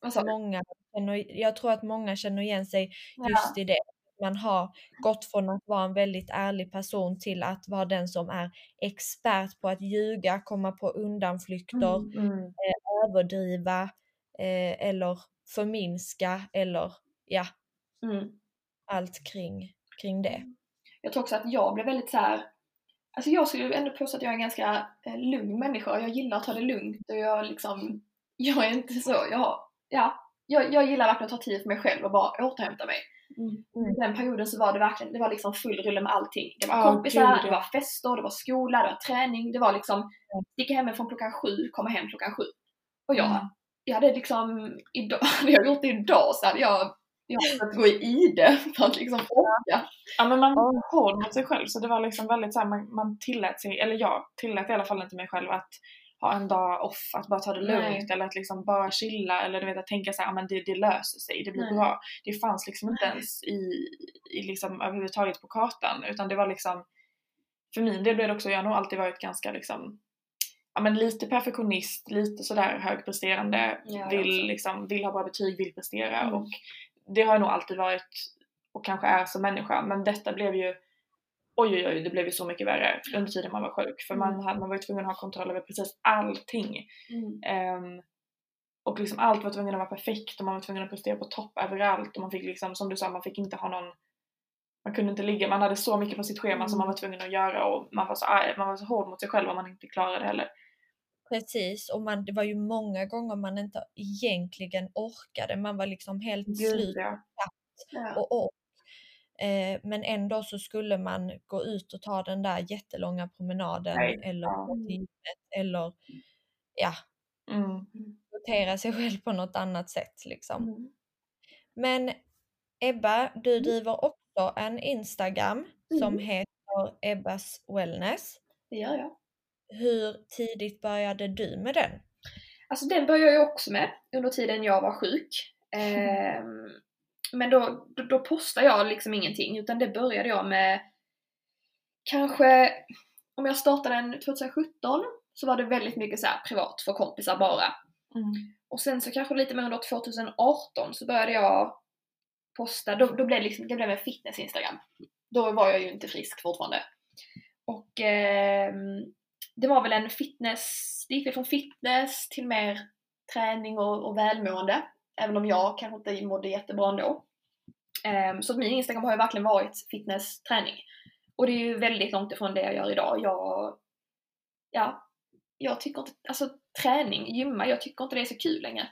S3: vad sa du?
S2: Många känner, jag tror att många känner igen sig
S3: Ja.
S2: just i det. Man har gått från att vara en väldigt ärlig person till att vara den som är expert på att ljuga, komma på undanflykter,
S3: Mm.
S4: Mm.
S2: överdriva eh, eller förminska eller ja,
S3: Mm.
S2: allt kring, kring det.
S3: Jag tror också att jag blev väldigt så här. Alltså jag skulle ändå påstå att jag är en ganska eh, lugn människa. Jag gillar att ta det lugnt och jag liksom, jag är inte så, jag har, ja, jag, jag gillar verkligen att ta tid för mig själv och bara återhämta mig.
S4: Mm.
S3: I den perioden så var det verkligen, det var liksom full rulle med allting. Det var
S4: Ja,
S3: kompisar, det var fester, det var skola, det var träning, det var liksom sticka hemifrån klockan sju, komma hem klockan sju. Och jag,
S4: Mm.
S3: Jag hade liksom, idag, hade jag gjort det idag så hade jag, jag hade fått gå i ide för att liksom orka.
S4: Ja men man var hård mot sig själv så det var liksom väldigt såhär, man, man tillät sig, eller jag tillät i alla fall inte mig själv att ha en dag off, att bara ta det lugnt
S3: Nej.
S4: eller att liksom bara chilla eller du vet att tänka såhär, men det, det löser sig, det blir
S3: Nej.
S4: bra. Det fanns liksom inte ens i, i liksom överhuvudtaget på kartan utan det var liksom, för min del blev det också, jag har nog alltid varit ganska liksom Ja men lite perfektionist, lite sådär högpresterande,
S3: Ja,
S4: vill, liksom, vill ha bra betyg, vill prestera
S3: Mm.
S4: och det har jag nog alltid varit och kanske är som människa men detta blev ju Oj oj oj, det blev ju så mycket värre under tiden man var sjuk för man,
S3: Mm.
S4: hade, man var ju tvungen att ha kontroll över precis allting.
S3: Mm.
S4: Ehm, och liksom allt var tvungen att vara perfekt och man var tvungen att prestera på topp överallt och man fick liksom, som du sa, man fick inte ha någon man kunde inte ligga, man hade så mycket på sitt schema som man var tvungen att göra och man var så arg, man var så hård mot sig själv om man inte klarade det heller.
S2: Precis, och man, det var ju många gånger man inte egentligen orkade. Man var liksom helt
S4: Gud,
S2: slut
S4: ja.
S2: Och ork. Eh, men ändå så skulle man gå ut och ta den där jättelånga promenaden
S4: Nej,
S2: eller gå till eller ja,
S4: Mm.
S2: rotera sig själv på något annat sätt liksom.
S3: Mm.
S2: Men Ebba, du driver också en Instagram som
S3: Mm.
S2: heter Ebbas Wellness.
S3: Det gör jag.
S2: Hur tidigt började du med den?
S3: Alltså den började jag också med under tiden jag var sjuk. Ehm, men då, då, då postade jag liksom ingenting utan det började jag med kanske, om jag startade den 2017 så var det väldigt mycket så här privat för kompisar bara.
S4: Mm.
S3: Och sen så kanske lite mer under 2018 så började jag posta, då, då blev det liksom, det blev en fitness-instagram. Då var jag ju inte frisk fortfarande. Och ehm, det var väl en fitness, det gick från fitness till mer träning och, och välmående. Även om jag kanske inte mådde jättebra ändå. Ehm, så att min Instagram har ju verkligen varit fitness, träning. Och det är ju väldigt långt ifrån det jag gör idag. Jag, ja, jag tycker inte, alltså träning, gymma, jag tycker inte det är så kul längre.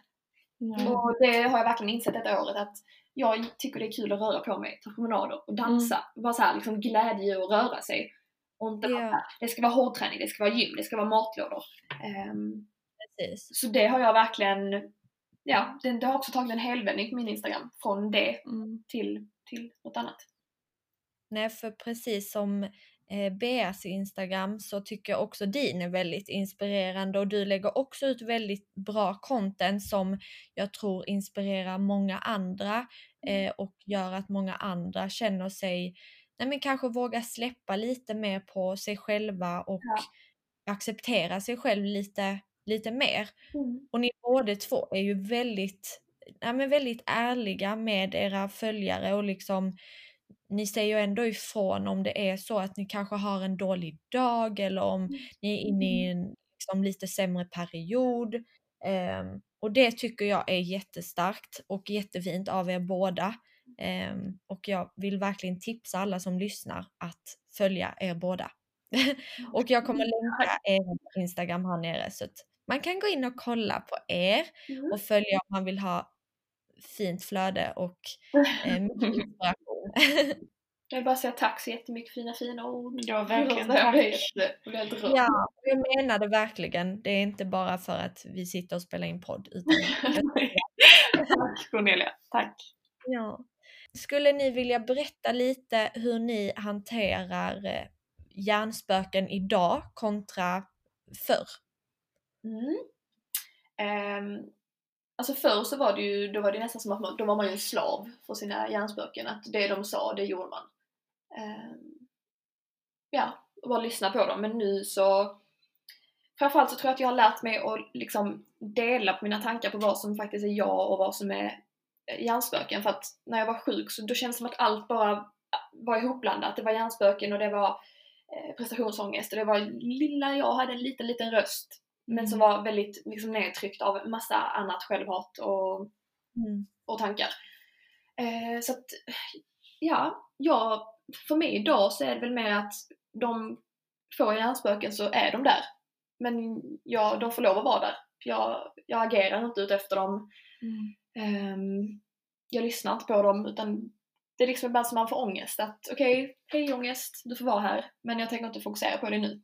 S4: Mm.
S3: Och det har jag verkligen insett detta året att jag tycker det är kul att röra på mig, ta promenader och dansa. Bara så här, liksom glädje att röra sig. Och inte bara här, det ska vara hårdträning, det ska vara gym, det ska vara matlådor. Ehm,
S2: Precis.
S3: så det har jag verkligen, ja, det, det har också tagit en helvändning på min Instagram. Från det
S4: Mm.
S3: till, till något annat.
S2: Nej, för precis som eh, Beas Instagram så tycker jag också din är väldigt inspirerande och du lägger också ut väldigt bra content som jag tror inspirerar många andra eh, och gör att många andra känner sig, nej men kanske vågar släppa lite mer på sig själva och acceptera sig själv lite, lite mer.
S3: Mm.
S2: Och ni båda två är ju väldigt, ja, men väldigt ärliga med era följare och liksom ni säger ju ändå ifrån om det är så att ni kanske har en dålig dag eller om ni är inne i en liksom, lite sämre period. Ehm, och det tycker jag är jättestarkt och jättefint av er båda. Ehm, och jag vill verkligen tipsa alla som lyssnar att följa er båda. och jag kommer länka er Instagram här nere så att man kan gå in och kolla på er
S3: Mm.
S2: och följa om man vill ha fint flöde och eh, mycket inspiration.
S3: Jag vill bara säga tack så jättemycket för dina fina ord.
S4: Ja, verkligen.
S3: Jätte- jag blev helt rörd.
S2: ja, jag menar det verkligen. Det är inte bara för att vi sitter och spelar in podd. Utan,
S4: Tack Cornelia, tack.
S2: ja. Skulle ni vilja berätta lite hur ni hanterar eh, hjärnspöken idag kontra förr?
S3: Mm. Um, alltså förr så var det ju, då var det nästan som att man, då var man ju en slav för sina hjärnspöken. Att det de sa, det gjorde man. Ehm, ja, och bara lyssna på dem. Men nu så Framförallt så tror jag att jag har lärt mig att liksom dela på mina tankar på vad som faktiskt är jag och vad som är hjärnspöken. För att när jag var sjuk så då kändes det som att allt bara var ihopblandat. Det var hjärnspöken och det var eh, prestationsångest och det var lilla jag hade en liten, liten röst. Men som var väldigt liksom, nedtryckt av massa annat självhat och,
S2: Mm.
S3: och tankar. Eh, så att, ja, jag, för mig idag så är det väl mer att de får hjärnspöken så är de där. Men ja, de får lov att vara där. Jag, jag agerar inte ut efter dem. Ehm, jag lyssnar inte på dem utan det är liksom ibland som man får ångest. Att okej, hej ångest, du får vara här. Men jag tänker inte fokusera på det nu.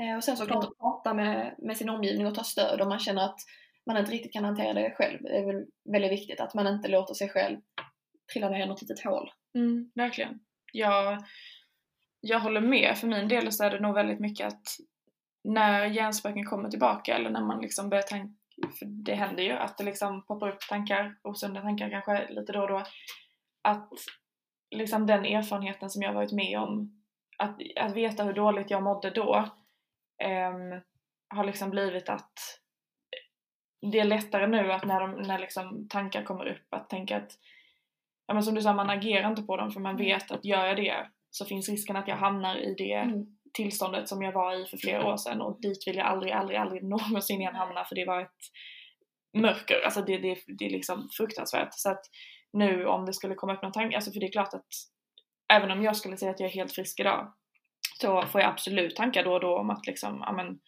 S3: Eh, och sen såklart att prata med, med sin omgivning och ta stöd om man känner att man inte riktigt kan hantera det själv. Det är väl väldigt viktigt att man inte låter sig själv trilla ner i något litet hål.
S4: Mm, verkligen. Jag, jag håller med. För min del så är det nog väldigt mycket att när hjärnspöken kommer tillbaka eller när man liksom börjar tänka, för det händer ju att det liksom poppar upp tankar, osunda tankar kanske lite då och då, att liksom den erfarenheten som jag varit med om, att, att veta hur dåligt jag mådde då, ehm, har liksom blivit att det är lättare nu att när, de, när liksom tankar kommer upp att tänka att ja, men som du sa, man agerar inte på dem för man vet att gör jag det så finns risken att jag hamnar i det
S3: Mm.
S4: Tillståndet som jag var i för flera år sedan och dit vill jag aldrig, aldrig, aldrig någonsin igen hamna för det var ett mörker, alltså det, det, det är liksom fruktansvärt. Så att nu om det skulle komma upp någon tanke, alltså för det är klart att även om jag skulle säga att jag är helt frisk idag så får jag absolut tankar då och då om att liksom, ja men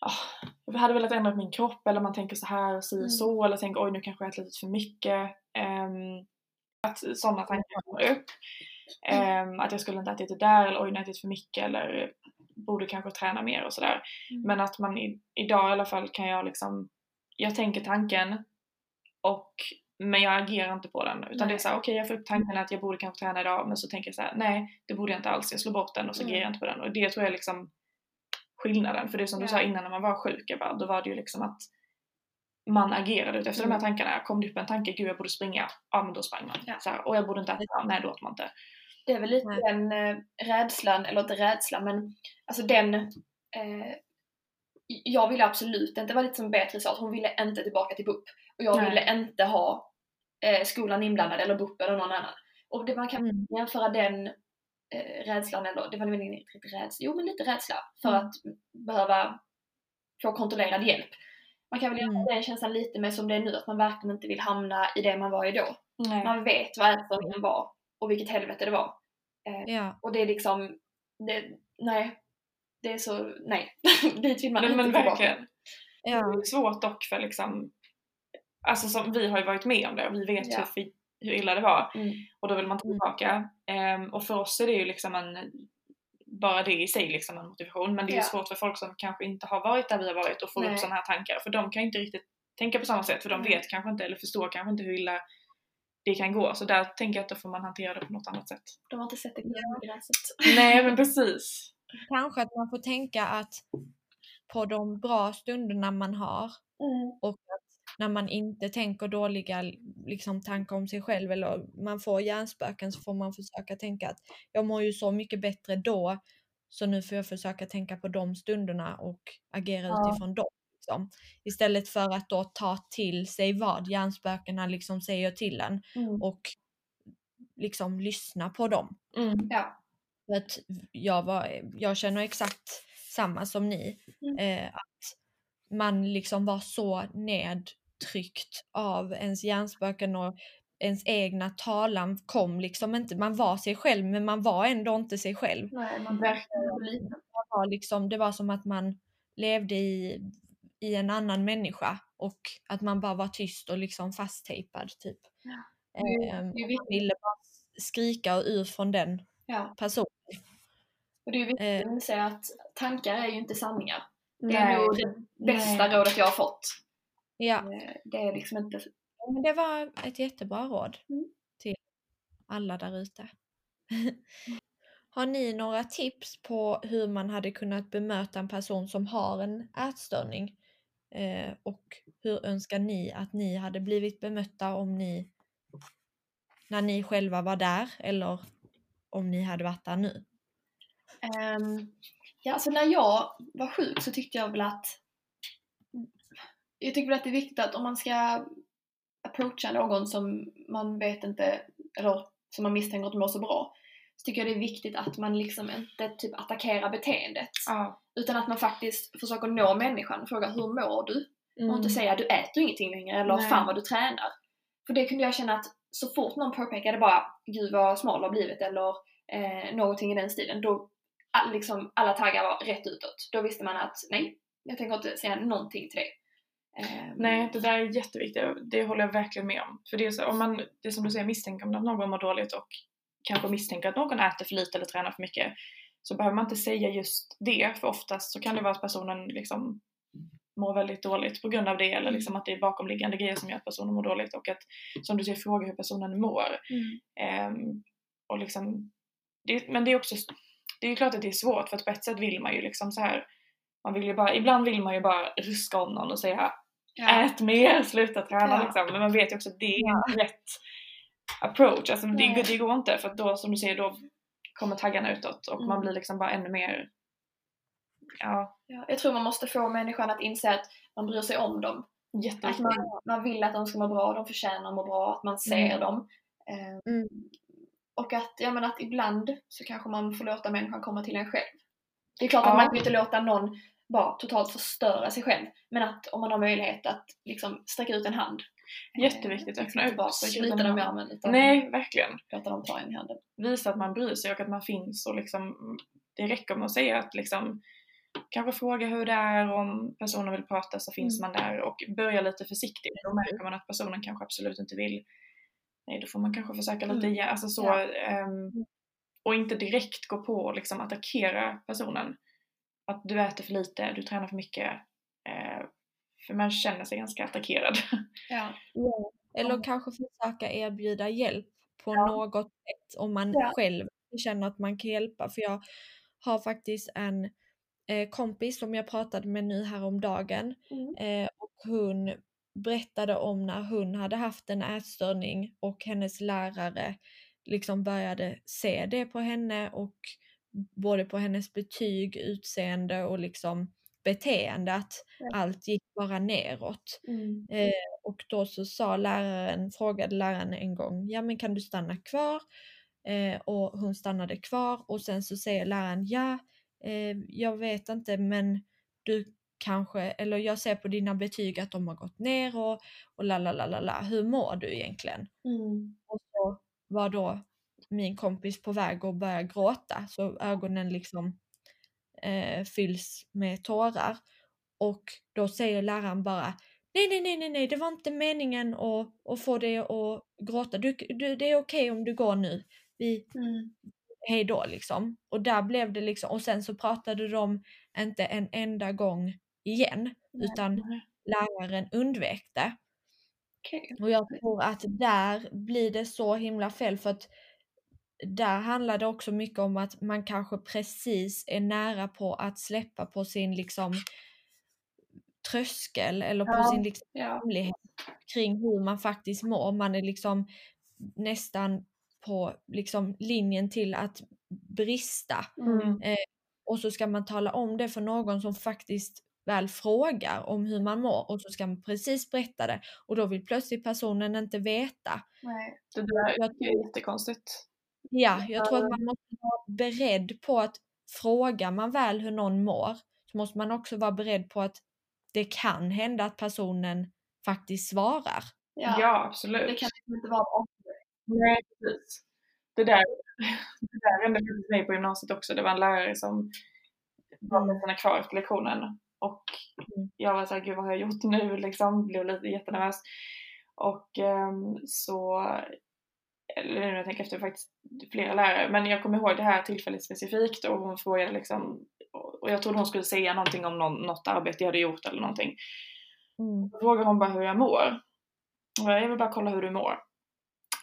S4: ah, jag hade velat ändra min kropp eller man tänker så här och si
S3: Mm.
S4: och så eller tänker oj nu kanske jag ätit lite för mycket. Ehm, att sådana tankar kommer upp. Ehm, att jag skulle inte ätit det där eller oj nu har jag ätit för mycket eller borde kanske träna mer och sådär.
S3: Mm.
S4: Men att man i, idag i alla fall kan jag liksom, jag tänker tanken och men jag agerar inte på den utan det är
S3: Nej.
S4: såhär okej jag får upp tanken att jag borde kanske träna idag men så tänker jag så här: nej det borde jag inte alls, jag slår bort den och så
S3: Mm.
S4: agerar jag inte på den och det tror jag är liksom skillnaden för det är som du
S3: Ja.
S4: sa innan när man var sjuk, jag bara, då var det ju liksom att man agerade ut efter de här
S3: Mm.
S4: tankarna. Kom det upp en tanke, gud jag borde springa, ja men då sprang man.
S3: Ja.
S4: Så här, och jag borde inte äta, nej då åt man inte.
S3: Det är väl lite
S2: Nej.
S3: den eh, rädslan, eller inte rädslan men alltså den eh, jag ville absolut inte, det var lite som Beatrice sa, att hon ville inte tillbaka till BUP. Och jag
S4: Nej.
S3: ville inte ha eh, skolan inblandad eller BUP eller någon annan. Och det, man kan
S2: Mm.
S3: jämföra den eh, rädslan, eller det var väl inte riktigt rädsla, jo men lite rädsla för
S4: Mm.
S3: att behöva få kontrollerad hjälp. Man kan väl göra
S2: Mm.
S3: den känslan lite mer som det är nu, att man verkligen inte vill hamna i det man var i då.
S4: Nej.
S3: Man vet vad ätstörningen var och vilket helvete det var.
S2: Ja.
S3: Och det är liksom, det, nej. Det är så, nej. Dit vill man
S4: Men,
S3: inte
S4: men
S3: tillbaka.
S4: verkligen. Det
S2: Ja.
S4: är svårt dock för liksom, alltså som, vi har ju varit med om det och vi vet
S3: Ja.
S4: hur, hur illa det var
S3: Mm.
S4: och då vill man
S2: Mm.
S4: tillbaka. Ehm, och för oss är det ju liksom en, bara det i sig liksom en motivation men det är
S3: Ja.
S4: svårt för folk som kanske inte har varit där vi har varit och får
S3: Nej.
S4: upp sådana här tankar för de kan ju inte riktigt tänka på samma sätt för de
S3: Nej.
S4: vet kanske inte eller förstår kanske inte hur illa det kan gå så där tänker jag att då får man hantera det på något annat sätt.
S3: De har inte sett det gräset.
S4: Nej men precis.
S2: Kanske att man får tänka att på de bra stunderna man har
S3: Mm.
S2: och att när man inte tänker dåliga liksom, tankar om sig själv eller man får hjärnspöken så får man försöka tänka att jag mår ju så mycket bättre då så nu får jag försöka tänka på de stunderna och agera
S3: Ja.
S2: utifrån dem. Liksom. Istället för att då ta till sig vad hjärnspökena liksom säger till en
S3: Mm.
S2: och liksom lyssna på dem.
S4: Mm.
S3: Ja.
S2: För att jag, var, jag känner exakt samma som ni.
S3: Mm.
S2: Eh, att man liksom var så nedtryckt av ens hjärnspöken och ens egna talan kom liksom inte. Man var sig själv men man var ändå inte sig själv.
S3: Nej, man liten.
S2: Var liksom, det var som att man levde i, i en annan människa och att man bara var tyst och liksom fasttejpad typ.
S3: Ja.
S2: Eh, man ville bara skrika och ur från den
S3: Ja.
S2: personen.
S3: Och det är viktigt
S2: Eh.
S3: att inse att tankar är ju inte sanningar. Det
S4: Nej.
S3: är nog det bästa
S4: Nej.
S3: rådet jag har fått.
S2: Ja.
S3: Det är liksom inte...
S2: Men det var ett jättebra råd
S3: Mm.
S2: till alla där ute. Har ni några tips på hur man hade kunnat bemöta en person som har en ätstörning? Eh, och hur önskar ni att ni hade blivit bemötta om ni när ni själva var där eller om ni hade varit där nu?
S3: Um, ja, alltså när jag var sjuk så tyckte jag väl att jag tycker väl att det är viktigt att om man ska approacha någon som man vet inte, eller som man misstänker inte mår så bra, så tycker jag det är viktigt att man liksom inte typ attackerar beteendet.
S4: Ja.
S3: Utan att man faktiskt försöker nå människan och fråga hur mår du?
S2: Mm.
S3: Och inte säga du äter ingenting längre eller
S4: Nej.
S3: fan vad du tränar. För det kunde jag känna att så fort någon påpekade bara gud vad smal du har blivit eller eh, någonting i den stilen, då all, liksom, alla taggar var rätt utåt. Då visste man att nej, jag tänker inte säga någonting till dig. Ehm,
S4: Nej, det där är jätteviktigt. Det håller jag verkligen med om. För det är, så, om man, det är som du säger, misstänker om att någon mår dåligt och kanske misstänker att någon äter för lite eller tränar för mycket så behöver man inte säga just det för oftast så kan det vara att personen liksom mår väldigt dåligt på grund av det eller liksom att det är bakomliggande grejer som gör att personen mår dåligt och att som du säger fråga hur personen mår.
S3: Mm.
S4: Ehm, och liksom, det, men det är också, det är klart att det är svårt för att på ett sätt vill man ju liksom så här man vill ju bara, ibland vill man ju bara ruska om någon och säga
S3: Ja.
S4: ät mer, sluta träna
S3: Ja.
S4: liksom. Men man vet ju också att det är inte rätt approach. Alltså det, det går inte för att då som du säger då kommer taggarna utåt och man
S3: Mm.
S4: blir liksom bara ännu mer ja,
S3: Ja, jag tror man måste få människan att inse att man bryr sig om dem. Att man, man vill att de ska må bra, de förtjänar att må bra, att man ser
S4: Mm.
S3: dem. Eh,
S2: Mm.
S3: Och att, ja, men att ibland så kanske man får låta människan komma till en själv. Det är klart att
S4: Ja.
S3: man kan inte låta någon bara totalt förstöra sig själv. Men att om man har möjlighet att liksom sträcka ut en hand. Eh,
S4: Jätteviktigt,
S3: liksom
S4: öppna upp,
S3: bara
S4: ut
S3: slita dem i armen utan
S4: Nej, verkligen.
S3: låta dem ta en i handen.
S4: Visa att man bryr sig och att man finns och liksom det räcker med att säga att liksom kanske fråga hur det är om personen vill prata så finns
S3: Mm.
S4: man där och börja lite försiktigt. Då märker man att personen kanske absolut inte vill. Nej, då får man kanske försöka lite
S3: Mm.
S4: igen. Alltså så,
S3: Ja.
S4: ehm, och inte direkt gå på och liksom attackera personen. Att du äter för lite, du tränar för mycket. Eh, för man känner sig ganska attackerad.
S3: Ja.
S2: Eller
S3: Ja.
S2: kanske försöka erbjuda hjälp på
S3: Ja.
S2: något sätt om man
S3: Ja.
S2: själv känner att man kan hjälpa. För jag har faktiskt en eh, kompis som jag pratade med nu häromdagen
S3: Mm.
S2: eh, och hon berättade om när hon hade haft en ätstörning och hennes lärare liksom började se det på henne och både på hennes betyg, utseende och liksom beteende att
S3: Ja.
S2: allt gick bara neråt.
S3: Mm.
S2: Eh, och då så sa läraren, frågade läraren en gång, ja men kan du stanna kvar? Eh, och hon stannade kvar och sen så säger läraren, ja, eh, jag vet inte men du kanske, eller jag ser på dina betyg att de har gått ner och, och la la la la la. Hur mår du egentligen?
S3: Mm.
S2: Och så var då min kompis på väg att börja gråta så ögonen liksom eh, fylls med tårar. Och då säger läraren bara Nej, nej, nej, nej, nej, det var inte meningen att, att få dig att gråta. Du, du, det är okej om du går nu. Vi,
S3: Mm.
S2: hej då liksom. Och där blev det liksom, och sen så pratade de inte en enda gång igen,
S3: Nej.
S2: utan läraren undvek det.
S3: Okej.
S2: Och jag tror att där blir det så himla fel för att där handlar det också mycket om att man kanske precis är nära på att släppa på sin liksom tröskel eller på
S3: Ja.
S2: sin liksom
S3: Ja.
S2: kring hur man faktiskt mår. Man är liksom nästan på liksom linjen till att brista.
S3: Mm.
S2: Och så ska man tala om det för någon som faktiskt väl frågar om hur man mår och så ska man precis berätta det och då vill plötsligt personen inte veta.
S3: Nej.
S4: Det där är jättekonstigt.
S2: Ja, jag tror att man måste vara beredd på att frågar man väl hur någon mår så måste man också vara beredd på att det kan hända att personen faktiskt svarar.
S3: Ja.
S4: Ja, absolut.
S3: Det kan liksom inte vara om.
S4: Nej, precis. Det där, det där hände faktiskt mig på gymnasiet också. Det var en lärare som var med sina kvar efter lektionen. Och
S2: Mm.
S4: jag var såhär, gud vad har jag gjort nu liksom? Blev lite jättenervös. Och ehm, så, eller nu när jag tänker efter, faktiskt flera lärare. Men jag kommer ihåg det här tillfället specifikt och hon frågade liksom, och jag trodde hon skulle säga någonting om någon, något arbete jag hade gjort eller någonting.
S2: Mm.
S4: Då frågade hon bara hur jag mår. Och jag vill bara kolla hur du mår.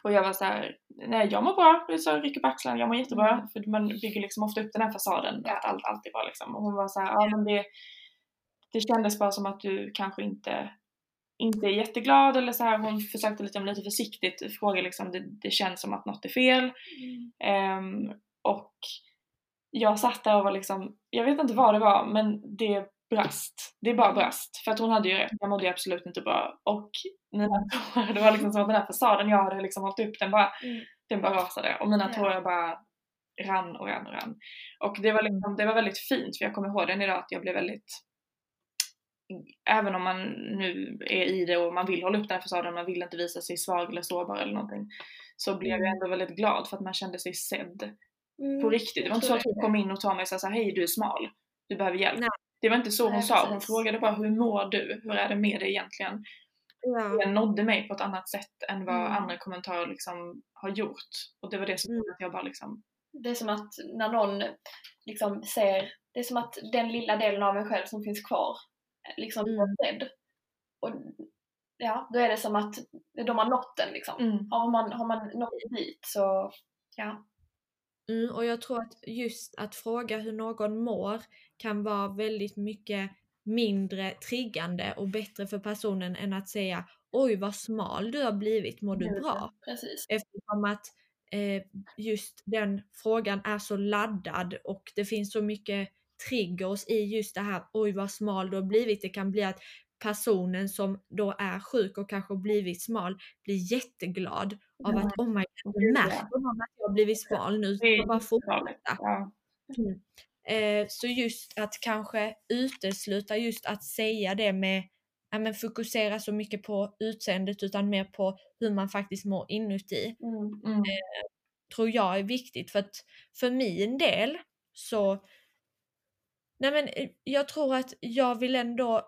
S4: Och jag var så här, nej jag mår bra. Sa rycker på axlarna, jag mår jättebra. För man bygger liksom ofta upp den här fasaden att allt alltid var liksom. Och hon var så här, ja men det, det kändes bara som att du kanske inte, inte är jätteglad eller så här. Hon försökte liksom lite försiktigt fråga liksom, det, det känns som att något är fel. Ehm, och jag satt där och var liksom, jag vet inte vad det var men det brast. Det bara brast. För att hon hade ju rätt, jag mådde absolut inte bra. Och mina tårar, det var liksom som att den här fasaden jag hade liksom hållit upp den bara,
S3: Mm.
S4: den bara rasade. Och mina
S3: Ja.
S4: tårar bara rann och rann och rann. Och det var, liksom, det var väldigt fint för jag kommer ihåg den idag att jag blev väldigt Även om man nu är i det och man vill hålla upp den här fasaden, man vill inte visa sig svag eller sårbar eller någonting. Så blev jag ändå väldigt glad för att man kände sig sedd
S3: Mm.
S4: på riktigt. Det var inte så att hon kom in och sa mig och sa så här, hej du är smal, du behöver hjälp.
S2: Nej.
S4: Det var inte så hon
S3: Nej,
S4: sa, hon
S3: precis.
S4: frågade bara hur mår du? Hur är det med dig egentligen?
S2: Ja.
S4: Det nådde mig på ett annat sätt än vad
S3: Mm.
S4: andra kommentarer liksom har gjort. Och det var det som
S2: Mm.
S4: gjorde att jag bara liksom,
S3: Det är som att när någon liksom ser, det är som att den lilla delen av en själv som finns kvar liksom
S2: Mm.
S3: sedd. Och ja, då är det som att de har nått den liksom.
S4: mm,
S3: Har man, har man nått dit så, ja.
S2: Mm, och jag tror att just att fråga hur någon mår kan vara väldigt mycket mindre triggande och bättre för personen än att säga oj vad smal du har blivit, mår du bra?
S3: Precis.
S2: Eftersom att eh, just den frågan är så laddad och det finns så mycket triggers i just det här oj vad smal du har blivit. Det kan bli att personen som då är sjuk och kanske blivit smal blir jätteglad av att oh my god,
S4: ja.
S2: märker någon att jag har blivit smal nu? Så bara fortsätta.
S4: Ja.
S2: Eh, så just att kanske utesluta just att säga det med ja, men fokusera så mycket på utseendet utan mer på hur man faktiskt mår inuti
S3: Mm.
S4: Mm.
S2: tror jag är viktigt för att för min del så Nej men eh, jag tror att jag vill ändå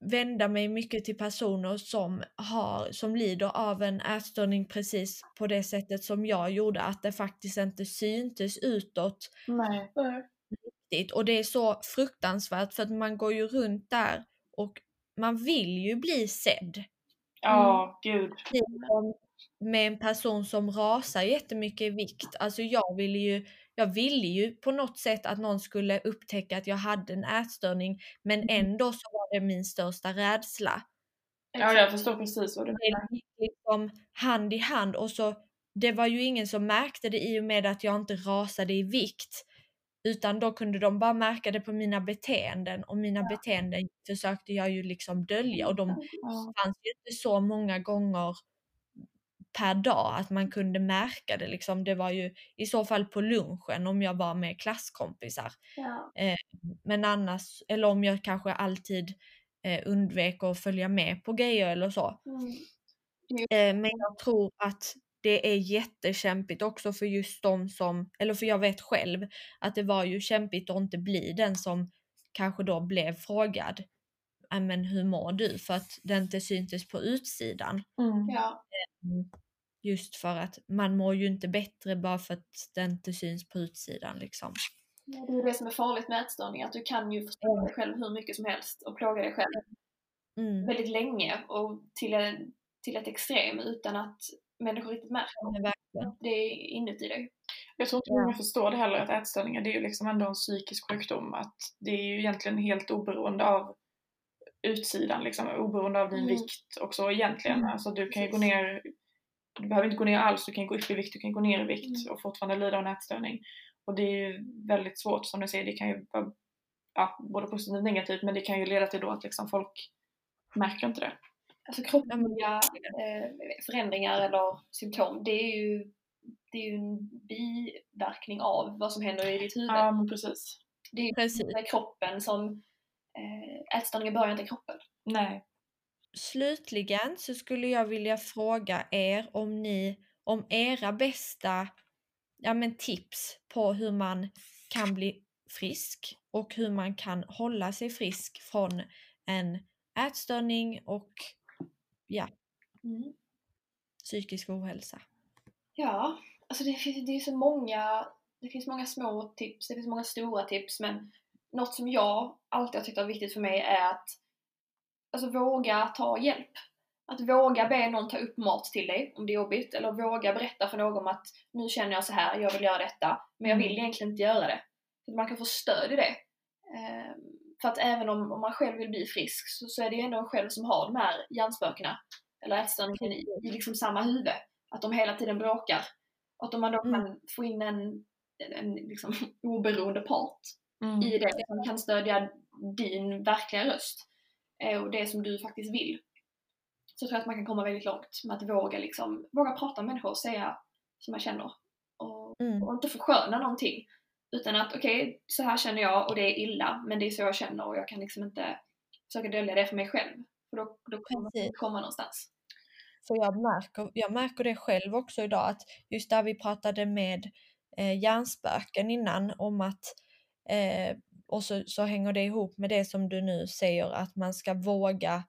S2: vända mig mycket till personer som har, som lider av en ätstörning precis på det sättet som jag gjorde, att det faktiskt inte syntes utåt
S4: Nej.
S2: riktigt. Och det är så fruktansvärt för att man går ju runt där och man vill ju bli sedd.
S4: Ja, gud.
S2: Liksom med en person som rasar jättemycket i vikt. Alltså jag ville ju, jag ville ju på något sätt att någon skulle upptäcka att jag hade en ätstörning men ändå så var det min största rädsla.
S4: Ja, jag förstår precis vad du
S2: Det
S4: menar.
S2: gick liksom hand i hand och så det var ju ingen som märkte det i och med att jag inte rasade i vikt. Utan då kunde de bara märka det på mina beteenden och mina beteenden försökte jag ju liksom dölja och de
S4: Ja.
S2: fanns ju inte så många gånger per dag, att man kunde märka det liksom. Det var ju i så fall på lunchen om jag var med klasskompisar.
S3: Ja.
S2: Men annars, eller om jag kanske alltid eh, undvek att följa med på grejer eller så.
S3: Mm.
S2: Eh, men jag tror att det är jättekämpigt också för just de som, eller för jag vet själv att det var ju kämpigt att inte bli den som kanske då blev frågad "Ja, men hur mår du? För att det inte syntes på utsidan.
S4: Mm.
S3: Ja.
S2: Just för att man mår ju inte bättre bara för att det inte syns på utsidan liksom.
S3: Det är det som är farligt med ätstörning, att du kan ju förstöra dig själv hur mycket som helst och plåga dig själv
S2: Mm.
S3: väldigt länge och till, en, till ett extrem utan att människor riktigt märker
S2: verkligen.
S3: det är inuti dig.
S4: Jag tror inte
S2: Ja.
S4: många förstår det heller att ätstörningar det är ju liksom ändå en psykisk sjukdom. Att det är ju egentligen helt oberoende av utsidan liksom, oberoende av din
S3: Mm.
S4: vikt också egentligen.
S3: Mm,
S4: Alltså du kan ju gå ner, du behöver inte gå ner alls, du kan gå upp i vikt, du kan gå ner i vikt
S3: Mm.
S4: och fortfarande lida av en ätstörning. Och det är ju väldigt svårt som du säger, det kan ju vara ja, både positivt och negativt men det kan ju leda till då att liksom folk märker inte det.
S3: Alltså kroppsliga eh, förändringar eller symptom, det är ju det är ju en biverkning av vad som händer i ditt huvud.
S4: Ja men precis.
S3: Det är ju
S2: Precis.
S3: kroppen som... Eh, ätstörningen börjar inte i kroppen.
S4: Nej.
S2: Slutligen så skulle jag vilja fråga er om ni, om era bästa ja, men tips på hur man kan bli frisk och hur man kan hålla sig frisk från en ätstörning och ja,
S3: Mm.
S2: psykisk ohälsa.
S3: Ja, alltså det finns, det är så många, det finns många små tips, det finns många stora tips men något som jag alltid har tyckt varit viktigt för mig är att alltså våga ta hjälp. Att våga be någon ta upp mat till dig om det är jobbigt eller våga berätta för någon att nu känner jag så här, jag vill göra detta men jag vill egentligen inte göra det. Så att man kan få stöd i det. Ehm, för att även om, om man själv vill bli frisk så, så är det ju ändå en själv som har de här hjärnspökena eller ätstörningen i, i liksom samma huvud. Att de hela tiden bråkar. Och att om man då
S2: Mm.
S3: kan få in en, en, liksom oberoende part
S4: Mm.
S3: i det som kan stödja din verkliga röst och det som du faktiskt vill. Så tror jag att man kan komma väldigt långt med att våga, liksom, våga prata med människor och säga som man känner. Och,
S2: Mm.
S3: och inte försköna någonting. Utan att okej, så här känner jag och det är illa, men det är så jag känner och jag kan liksom inte försöka dölja det för mig själv. För då, då kommer man inte komma någonstans.
S2: För jag märker, jag märker det själv också idag att just där vi pratade med eh, hjärnspöken innan om att eh, och så, så hänger det ihop med det som du nu säger att man ska våga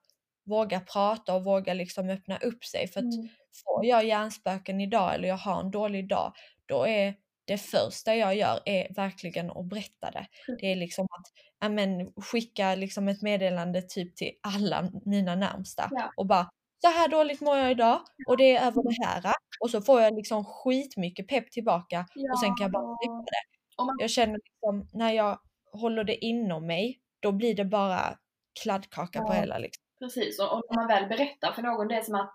S2: våga prata och våga liksom öppna upp sig för att
S3: Mm.
S2: får jag hjärnspöken idag eller jag har en dålig dag då är det första jag gör är verkligen att berätta det. Det är liksom att ja, men, skicka liksom ett meddelande typ till alla mina närmsta
S3: Ja.
S2: och bara så här dåligt mår jag idag och det är över det här och så får jag liksom skitmycket pepp tillbaka och sen kan jag bara släppa det.
S3: Man-
S2: Jag känner liksom när jag håller det inom mig då blir det bara kladdkaka på
S3: Ja.
S2: hela liksom.
S3: Precis, och, och när man väl berättar för någon, det är som att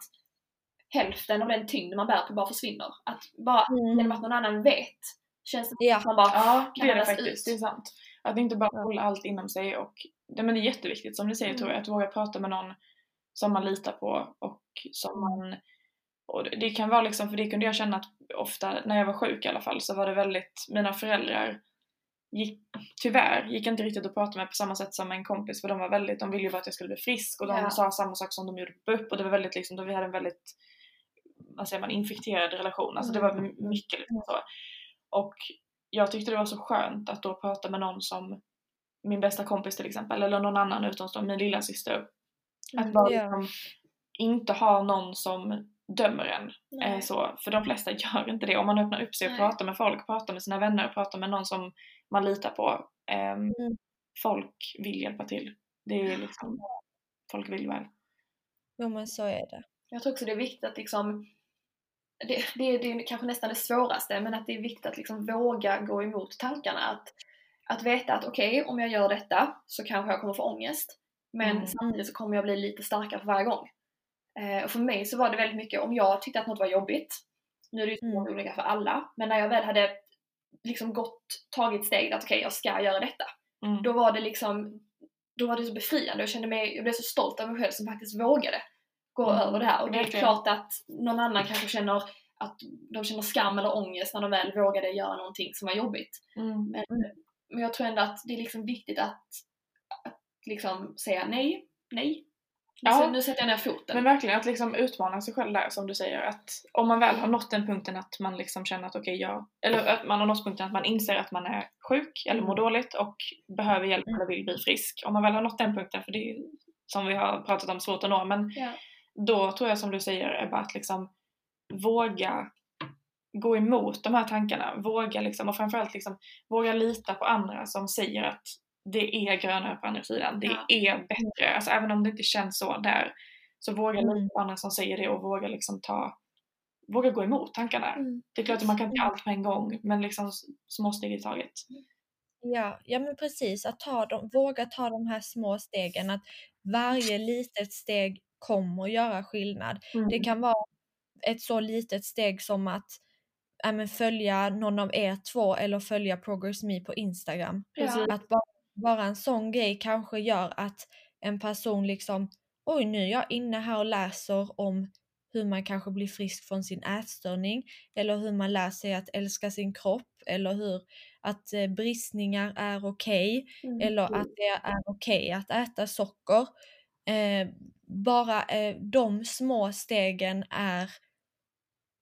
S3: hälften av den tyngd man bär på bara försvinner. Att bara
S2: Mm.
S3: genom att någon annan vet, känns det
S2: Ja.
S3: som att man bara
S4: Ja,
S3: kan
S4: det är det faktiskt.
S3: ut.
S4: Det är sant. Att inte bara
S2: Ja.
S4: hålla allt inom sig och det, men det är jätteviktigt som du säger
S3: Mm.
S4: tror jag, att våga prata med någon som man litar på och som man och det- det kan vara liksom, för det kunde jag känna att ofta när jag var sjuk i alla fall så var det väldigt, mina föräldrar gick, tyvärr gick inte riktigt att prata med på samma sätt som en kompis för de var väldigt, de ville ju bara att jag skulle bli frisk och de
S3: Ja.
S4: sa samma sak som de gjorde på BUP och det var väldigt liksom, då vi hade en väldigt, vad säger man, infekterad relation. Alltså det var
S3: Mm.
S4: my- mycket liksom så. Och jag tyckte det var så skönt att då prata med någon som min bästa kompis till exempel, eller någon annan utomstående, min lilla syster. Att bara
S2: Ja.
S4: liksom inte ha någon som dömer en. Eh,
S3: Nej.
S4: så, för de flesta gör inte det. Om man öppnar upp sig och
S3: Nej.
S4: pratar med folk, pratar med sina vänner, pratar med någon som man litar på. ehm,
S2: Mm.
S4: Folk vill hjälpa till. Det är liksom, folk vill väl.
S2: Jo men så är det.
S3: Jag tror också det är viktigt att liksom det, det, det är kanske nästan det svåraste, men att det är viktigt att liksom våga gå emot tankarna. Att, att veta att okej, om jag gör detta så kanske jag kommer få ångest. Men
S4: Mm.
S3: samtidigt så kommer jag bli lite starkare för varje gång. Eh, och för mig så var det väldigt mycket, om jag tyckte att något var jobbigt, nu är det ju
S2: Mm.
S3: olika för alla, men när jag väl hade liksom gått, tagit steget att okej, jag ska göra detta.
S4: Mm.
S3: Då var det liksom, då var det så befriande. Jag kände mig, jag blev så stolt av mig själv som faktiskt vågade. gå
S4: Mm,
S3: över det här. Och det är
S4: verkligen.
S3: klart att någon annan kanske känner att de känner skam eller ångest när de väl vågade göra någonting som var jobbigt.
S4: Mm.
S3: Men, men jag tror ändå att det är liksom viktigt att, att liksom säga nej, nej.
S4: Ja.
S3: Nu sätter jag ner foten.
S4: Men verkligen att liksom utmana sig själv där som du säger att om man väl har nått den punkten att man liksom känner att okej jag, eller att man har nått punkten att man inser att man är sjuk eller mår dåligt och behöver hjälp eller vill bli frisk. Om man väl har nått den punkten, för det är som vi har pratat om svårt att nå, men
S3: Ja.
S4: då tror jag som du säger är bara att liksom våga gå emot de här tankarna, våga liksom och framförallt liksom våga lita på andra som säger att det är grönare på andra sidan, det
S3: Ja.
S4: är bättre, alltså även om det inte känns så där så våga
S2: Mm.
S4: lita på andra som säger det och våga liksom ta Våga gå emot tankarna.
S3: Mm.
S4: Det är klart att man kan inte göra allt på en gång men liksom små steg i taget.
S2: Ja, ja men precis. Att ta dem, våga ta de här små stegen. Att varje litet steg kommer att göra skillnad. Det kan vara ett så litet steg som att men följa någon av er två eller följa Progress Me på Instagram.
S3: Ja.
S2: Att bara, bara en sån grej kanske gör att en person liksom oj nu är jag inne här och läser om hur man kanske blir frisk från sin ätstörning eller hur man lär sig att älska sin kropp eller hur att eh, bristningar är okej
S3: Mm.
S2: eller att det är okej att äta socker. Eh, bara eh, de små stegen är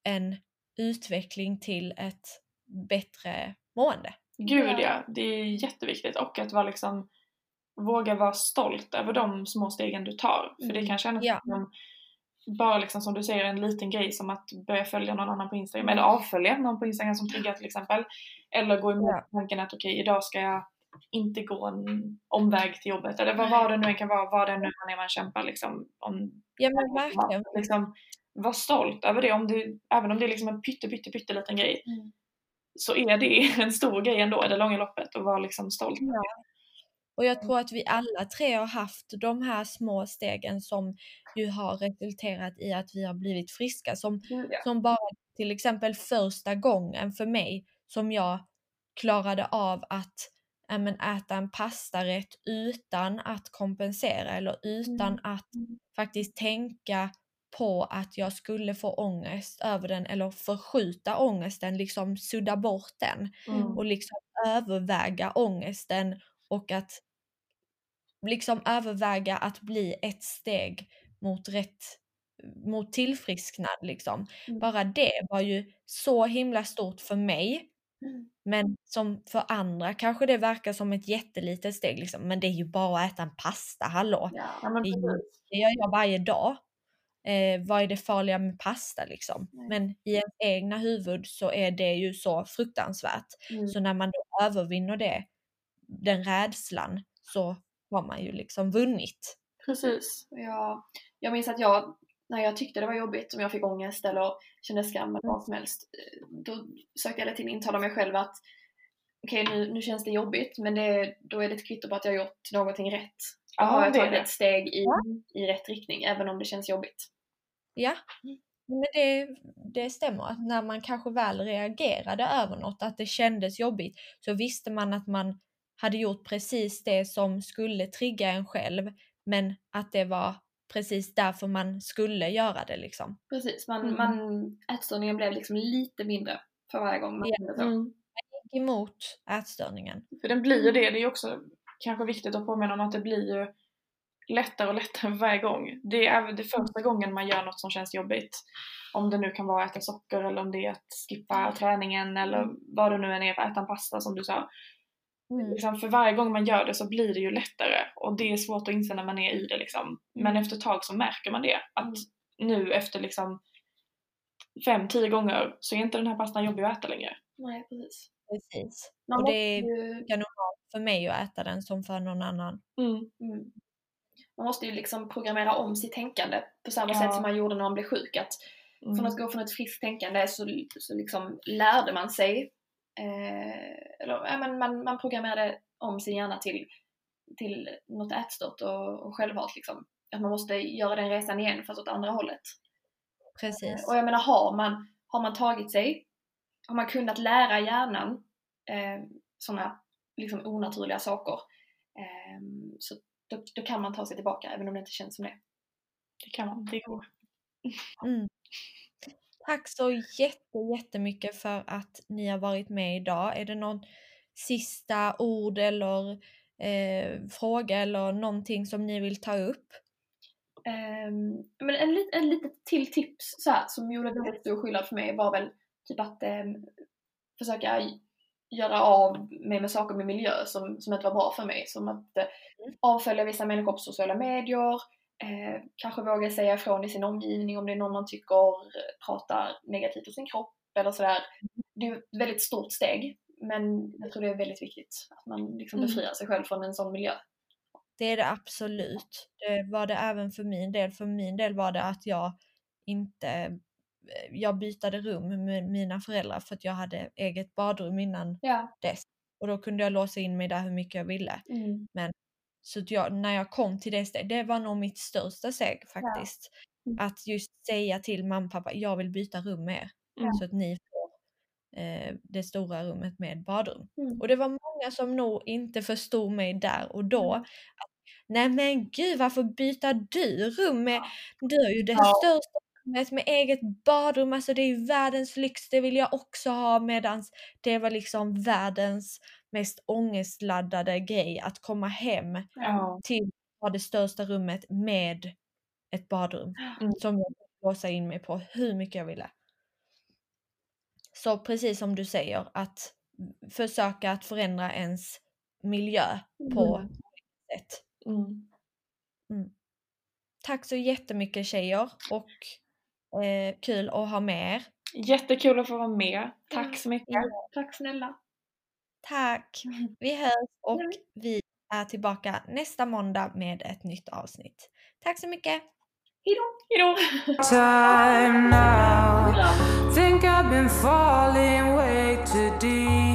S2: en utveckling till ett bättre mående.
S4: Gud
S3: Ja.
S4: ja, det är jätteviktigt och att vara liksom våga vara stolt över de små stegen du tar. För det
S3: Mm.
S4: kan kännas
S2: Ja.
S4: som bara liksom som du säger en liten grej som att börja följa någon annan på Instagram eller avfölja någon på Instagram som triggar till exempel. Eller gå emot
S2: Ja.
S4: tanken att okej idag ska jag inte gå en omväg till jobbet eller vad, vad det nu än kan vara, vad det nu man är man kämpar liksom. Om,
S2: Ja men verkligen.
S4: liksom, var stolt över det, om du, även om det är liksom en pytte, pytte, pytte liten grej
S3: Mm.
S4: Så är det en stor grej ändå i det långa loppet och vara liksom stolt.
S2: Ja. Och jag tror att vi alla tre har haft de här små stegen som ju har resulterat i att vi har blivit friska. Som,
S3: Gud, ja.
S2: som bara till exempel första gången för mig som jag klarade av att men, äta en pastarätt utan att kompensera eller utan
S3: Mm.
S2: att faktiskt tänka på att jag skulle få ångest över den eller förskjuta ångesten, liksom sudda bort den
S4: Mm.
S2: och liksom överväga ångesten och att liksom överväga att bli ett steg mot rätt mot tillfrisknad liksom.
S3: Mm.
S2: Bara det var ju så himla stort för mig.
S3: Mm.
S2: Men som för andra kanske det verkar som ett jättelitet steg liksom. Men det är ju bara att äta en pasta, hallå.
S3: Ja.
S2: Det gör jag varje dag. Eh, vad är det farliga med pasta liksom?
S3: Nej.
S2: Men i ens egna huvud så är det ju så fruktansvärt.
S3: Mm.
S2: Så när man då övervinner det, den rädslan, så har man ju liksom vunnit.
S4: precis.
S3: Jag, jag minns att jag, när jag tyckte det var jobbigt, om jag fick ångest eller kände skam eller
S2: Mm.
S3: vad som helst, eh, då sökte jag hela tiden intala mig själv att okej nu, nu känns det jobbigt men det, då är det ett kvitto på att jag har gjort någonting rätt.
S4: Ja,
S3: har jag tagit ett steg i,
S2: Ja.
S3: i rätt riktning även om det känns jobbigt.
S2: Ja, men det, det stämmer. Att när man kanske väl reagerade över något, att det kändes jobbigt, så visste man att man hade gjort precis det som skulle trigga en själv, men att det var precis därför man skulle göra det liksom.
S3: Precis, man,
S4: Mm.
S3: man, ätstörningen blev liksom lite mindre för varje gång man
S2: Ja.
S3: så.
S4: Mm.
S2: Gick emot ätstörningen.
S4: För den blir ju det, det är ju också kanske viktigt att påminna om att det blir ju lättare och lättare varje gång. Det är det första gången man gör något som känns jobbigt. Om det nu kan vara att äta socker eller om det är att skippa träningen eller vad det nu än är, äta en pasta som du sa.
S2: Mm.
S4: Liksom för varje gång man gör det så blir det ju lättare och det är svårt att inse när man är i det liksom. Men efter ett tag så märker man det. Att nu efter liksom fem, tio gånger så är inte den här pastan jobbig att äta längre.
S3: Nej, precis.
S2: Precis.
S3: Man
S2: Och det är lika normalt för mig att äta den som för någon annan.
S4: Mm.
S3: mm, man måste ju liksom programmera om sitt tänkande på samma
S4: Ja.
S3: sätt som man gjorde när man blev sjuk. Att
S4: Mm.
S3: Från att gå från ett friskt tänkande så, så liksom lärde man sig, eh, eller ja, men man, man programmerade om sin hjärna till, till något ätstört och, och självhat liksom. Att man måste göra den resan igen fast åt andra hållet.
S2: Precis.
S3: Och jag menar har man, har man tagit sig, har man kunnat lära hjärnan eh, sådana liksom onaturliga saker eh, så då, då kan man ta sig tillbaka även om det inte känns som det.
S4: Det kan man, det går.
S2: Mm. Tack så jätte, jättemycket för att ni har varit med idag. Är det någon sista ord eller eh, fråga eller någonting som ni vill ta upp?
S3: Um, men en, en litet till tips så här, som gjorde väldigt stor skillnad för mig var väl typ att um, försöka göra av mig med saker med miljö som, som inte var bra för mig. Som att uh, avfölja vissa människor på sociala medier, uh, kanske våga säga ifrån i sin omgivning om det är någon man tycker pratar negativt om sin kropp eller sådär. Det är ett väldigt stort steg men jag tror det är väldigt viktigt att man liksom mm. befriar sig själv från en sån miljö.
S2: Det är det absolut. Det var det även för min del. För min del var det att jag inte eh, jag bytade rum med mina föräldrar för att jag hade eget badrum innan
S3: ja.
S2: dess. Och då kunde jag låsa in mig där hur mycket jag ville.
S3: Mm.
S2: Men så jag, när jag kom till det steget, det var nog mitt största steg faktiskt. Ja. Mm. Att just säga till mamma och pappa, jag vill byta rum med er. Mm. Så att ni får eh, det stora rummet med badrum.
S3: Mm.
S2: Och det var många som nog inte förstod mig där och då. Mm. Att, Nej men gud varför byter du rum med, du har ju det ja. största rummet med eget badrum, alltså det är ju världens lyx, det vill jag också ha medans det var liksom världens mest ångestladdade grej att komma hem
S3: ja.
S2: till det största rummet med ett badrum
S3: mm.
S2: som jag kunde låsa in mig på hur mycket jag ville. Så precis som du säger att försöka att förändra ens miljö på
S3: mm.
S2: sätt.
S3: Mm.
S2: Mm. Tack så jättemycket tjejer och eh, kul att ha med er.
S4: Jättekul att få vara med. Tack så mycket.
S3: Ja, tack snälla.
S2: Tack. Vi hörs och vi är tillbaka nästa måndag med ett nytt avsnitt. Tack så mycket.
S3: Hejdå.
S4: Hejdå.
S1: Time now. Think I've been falling way too deep.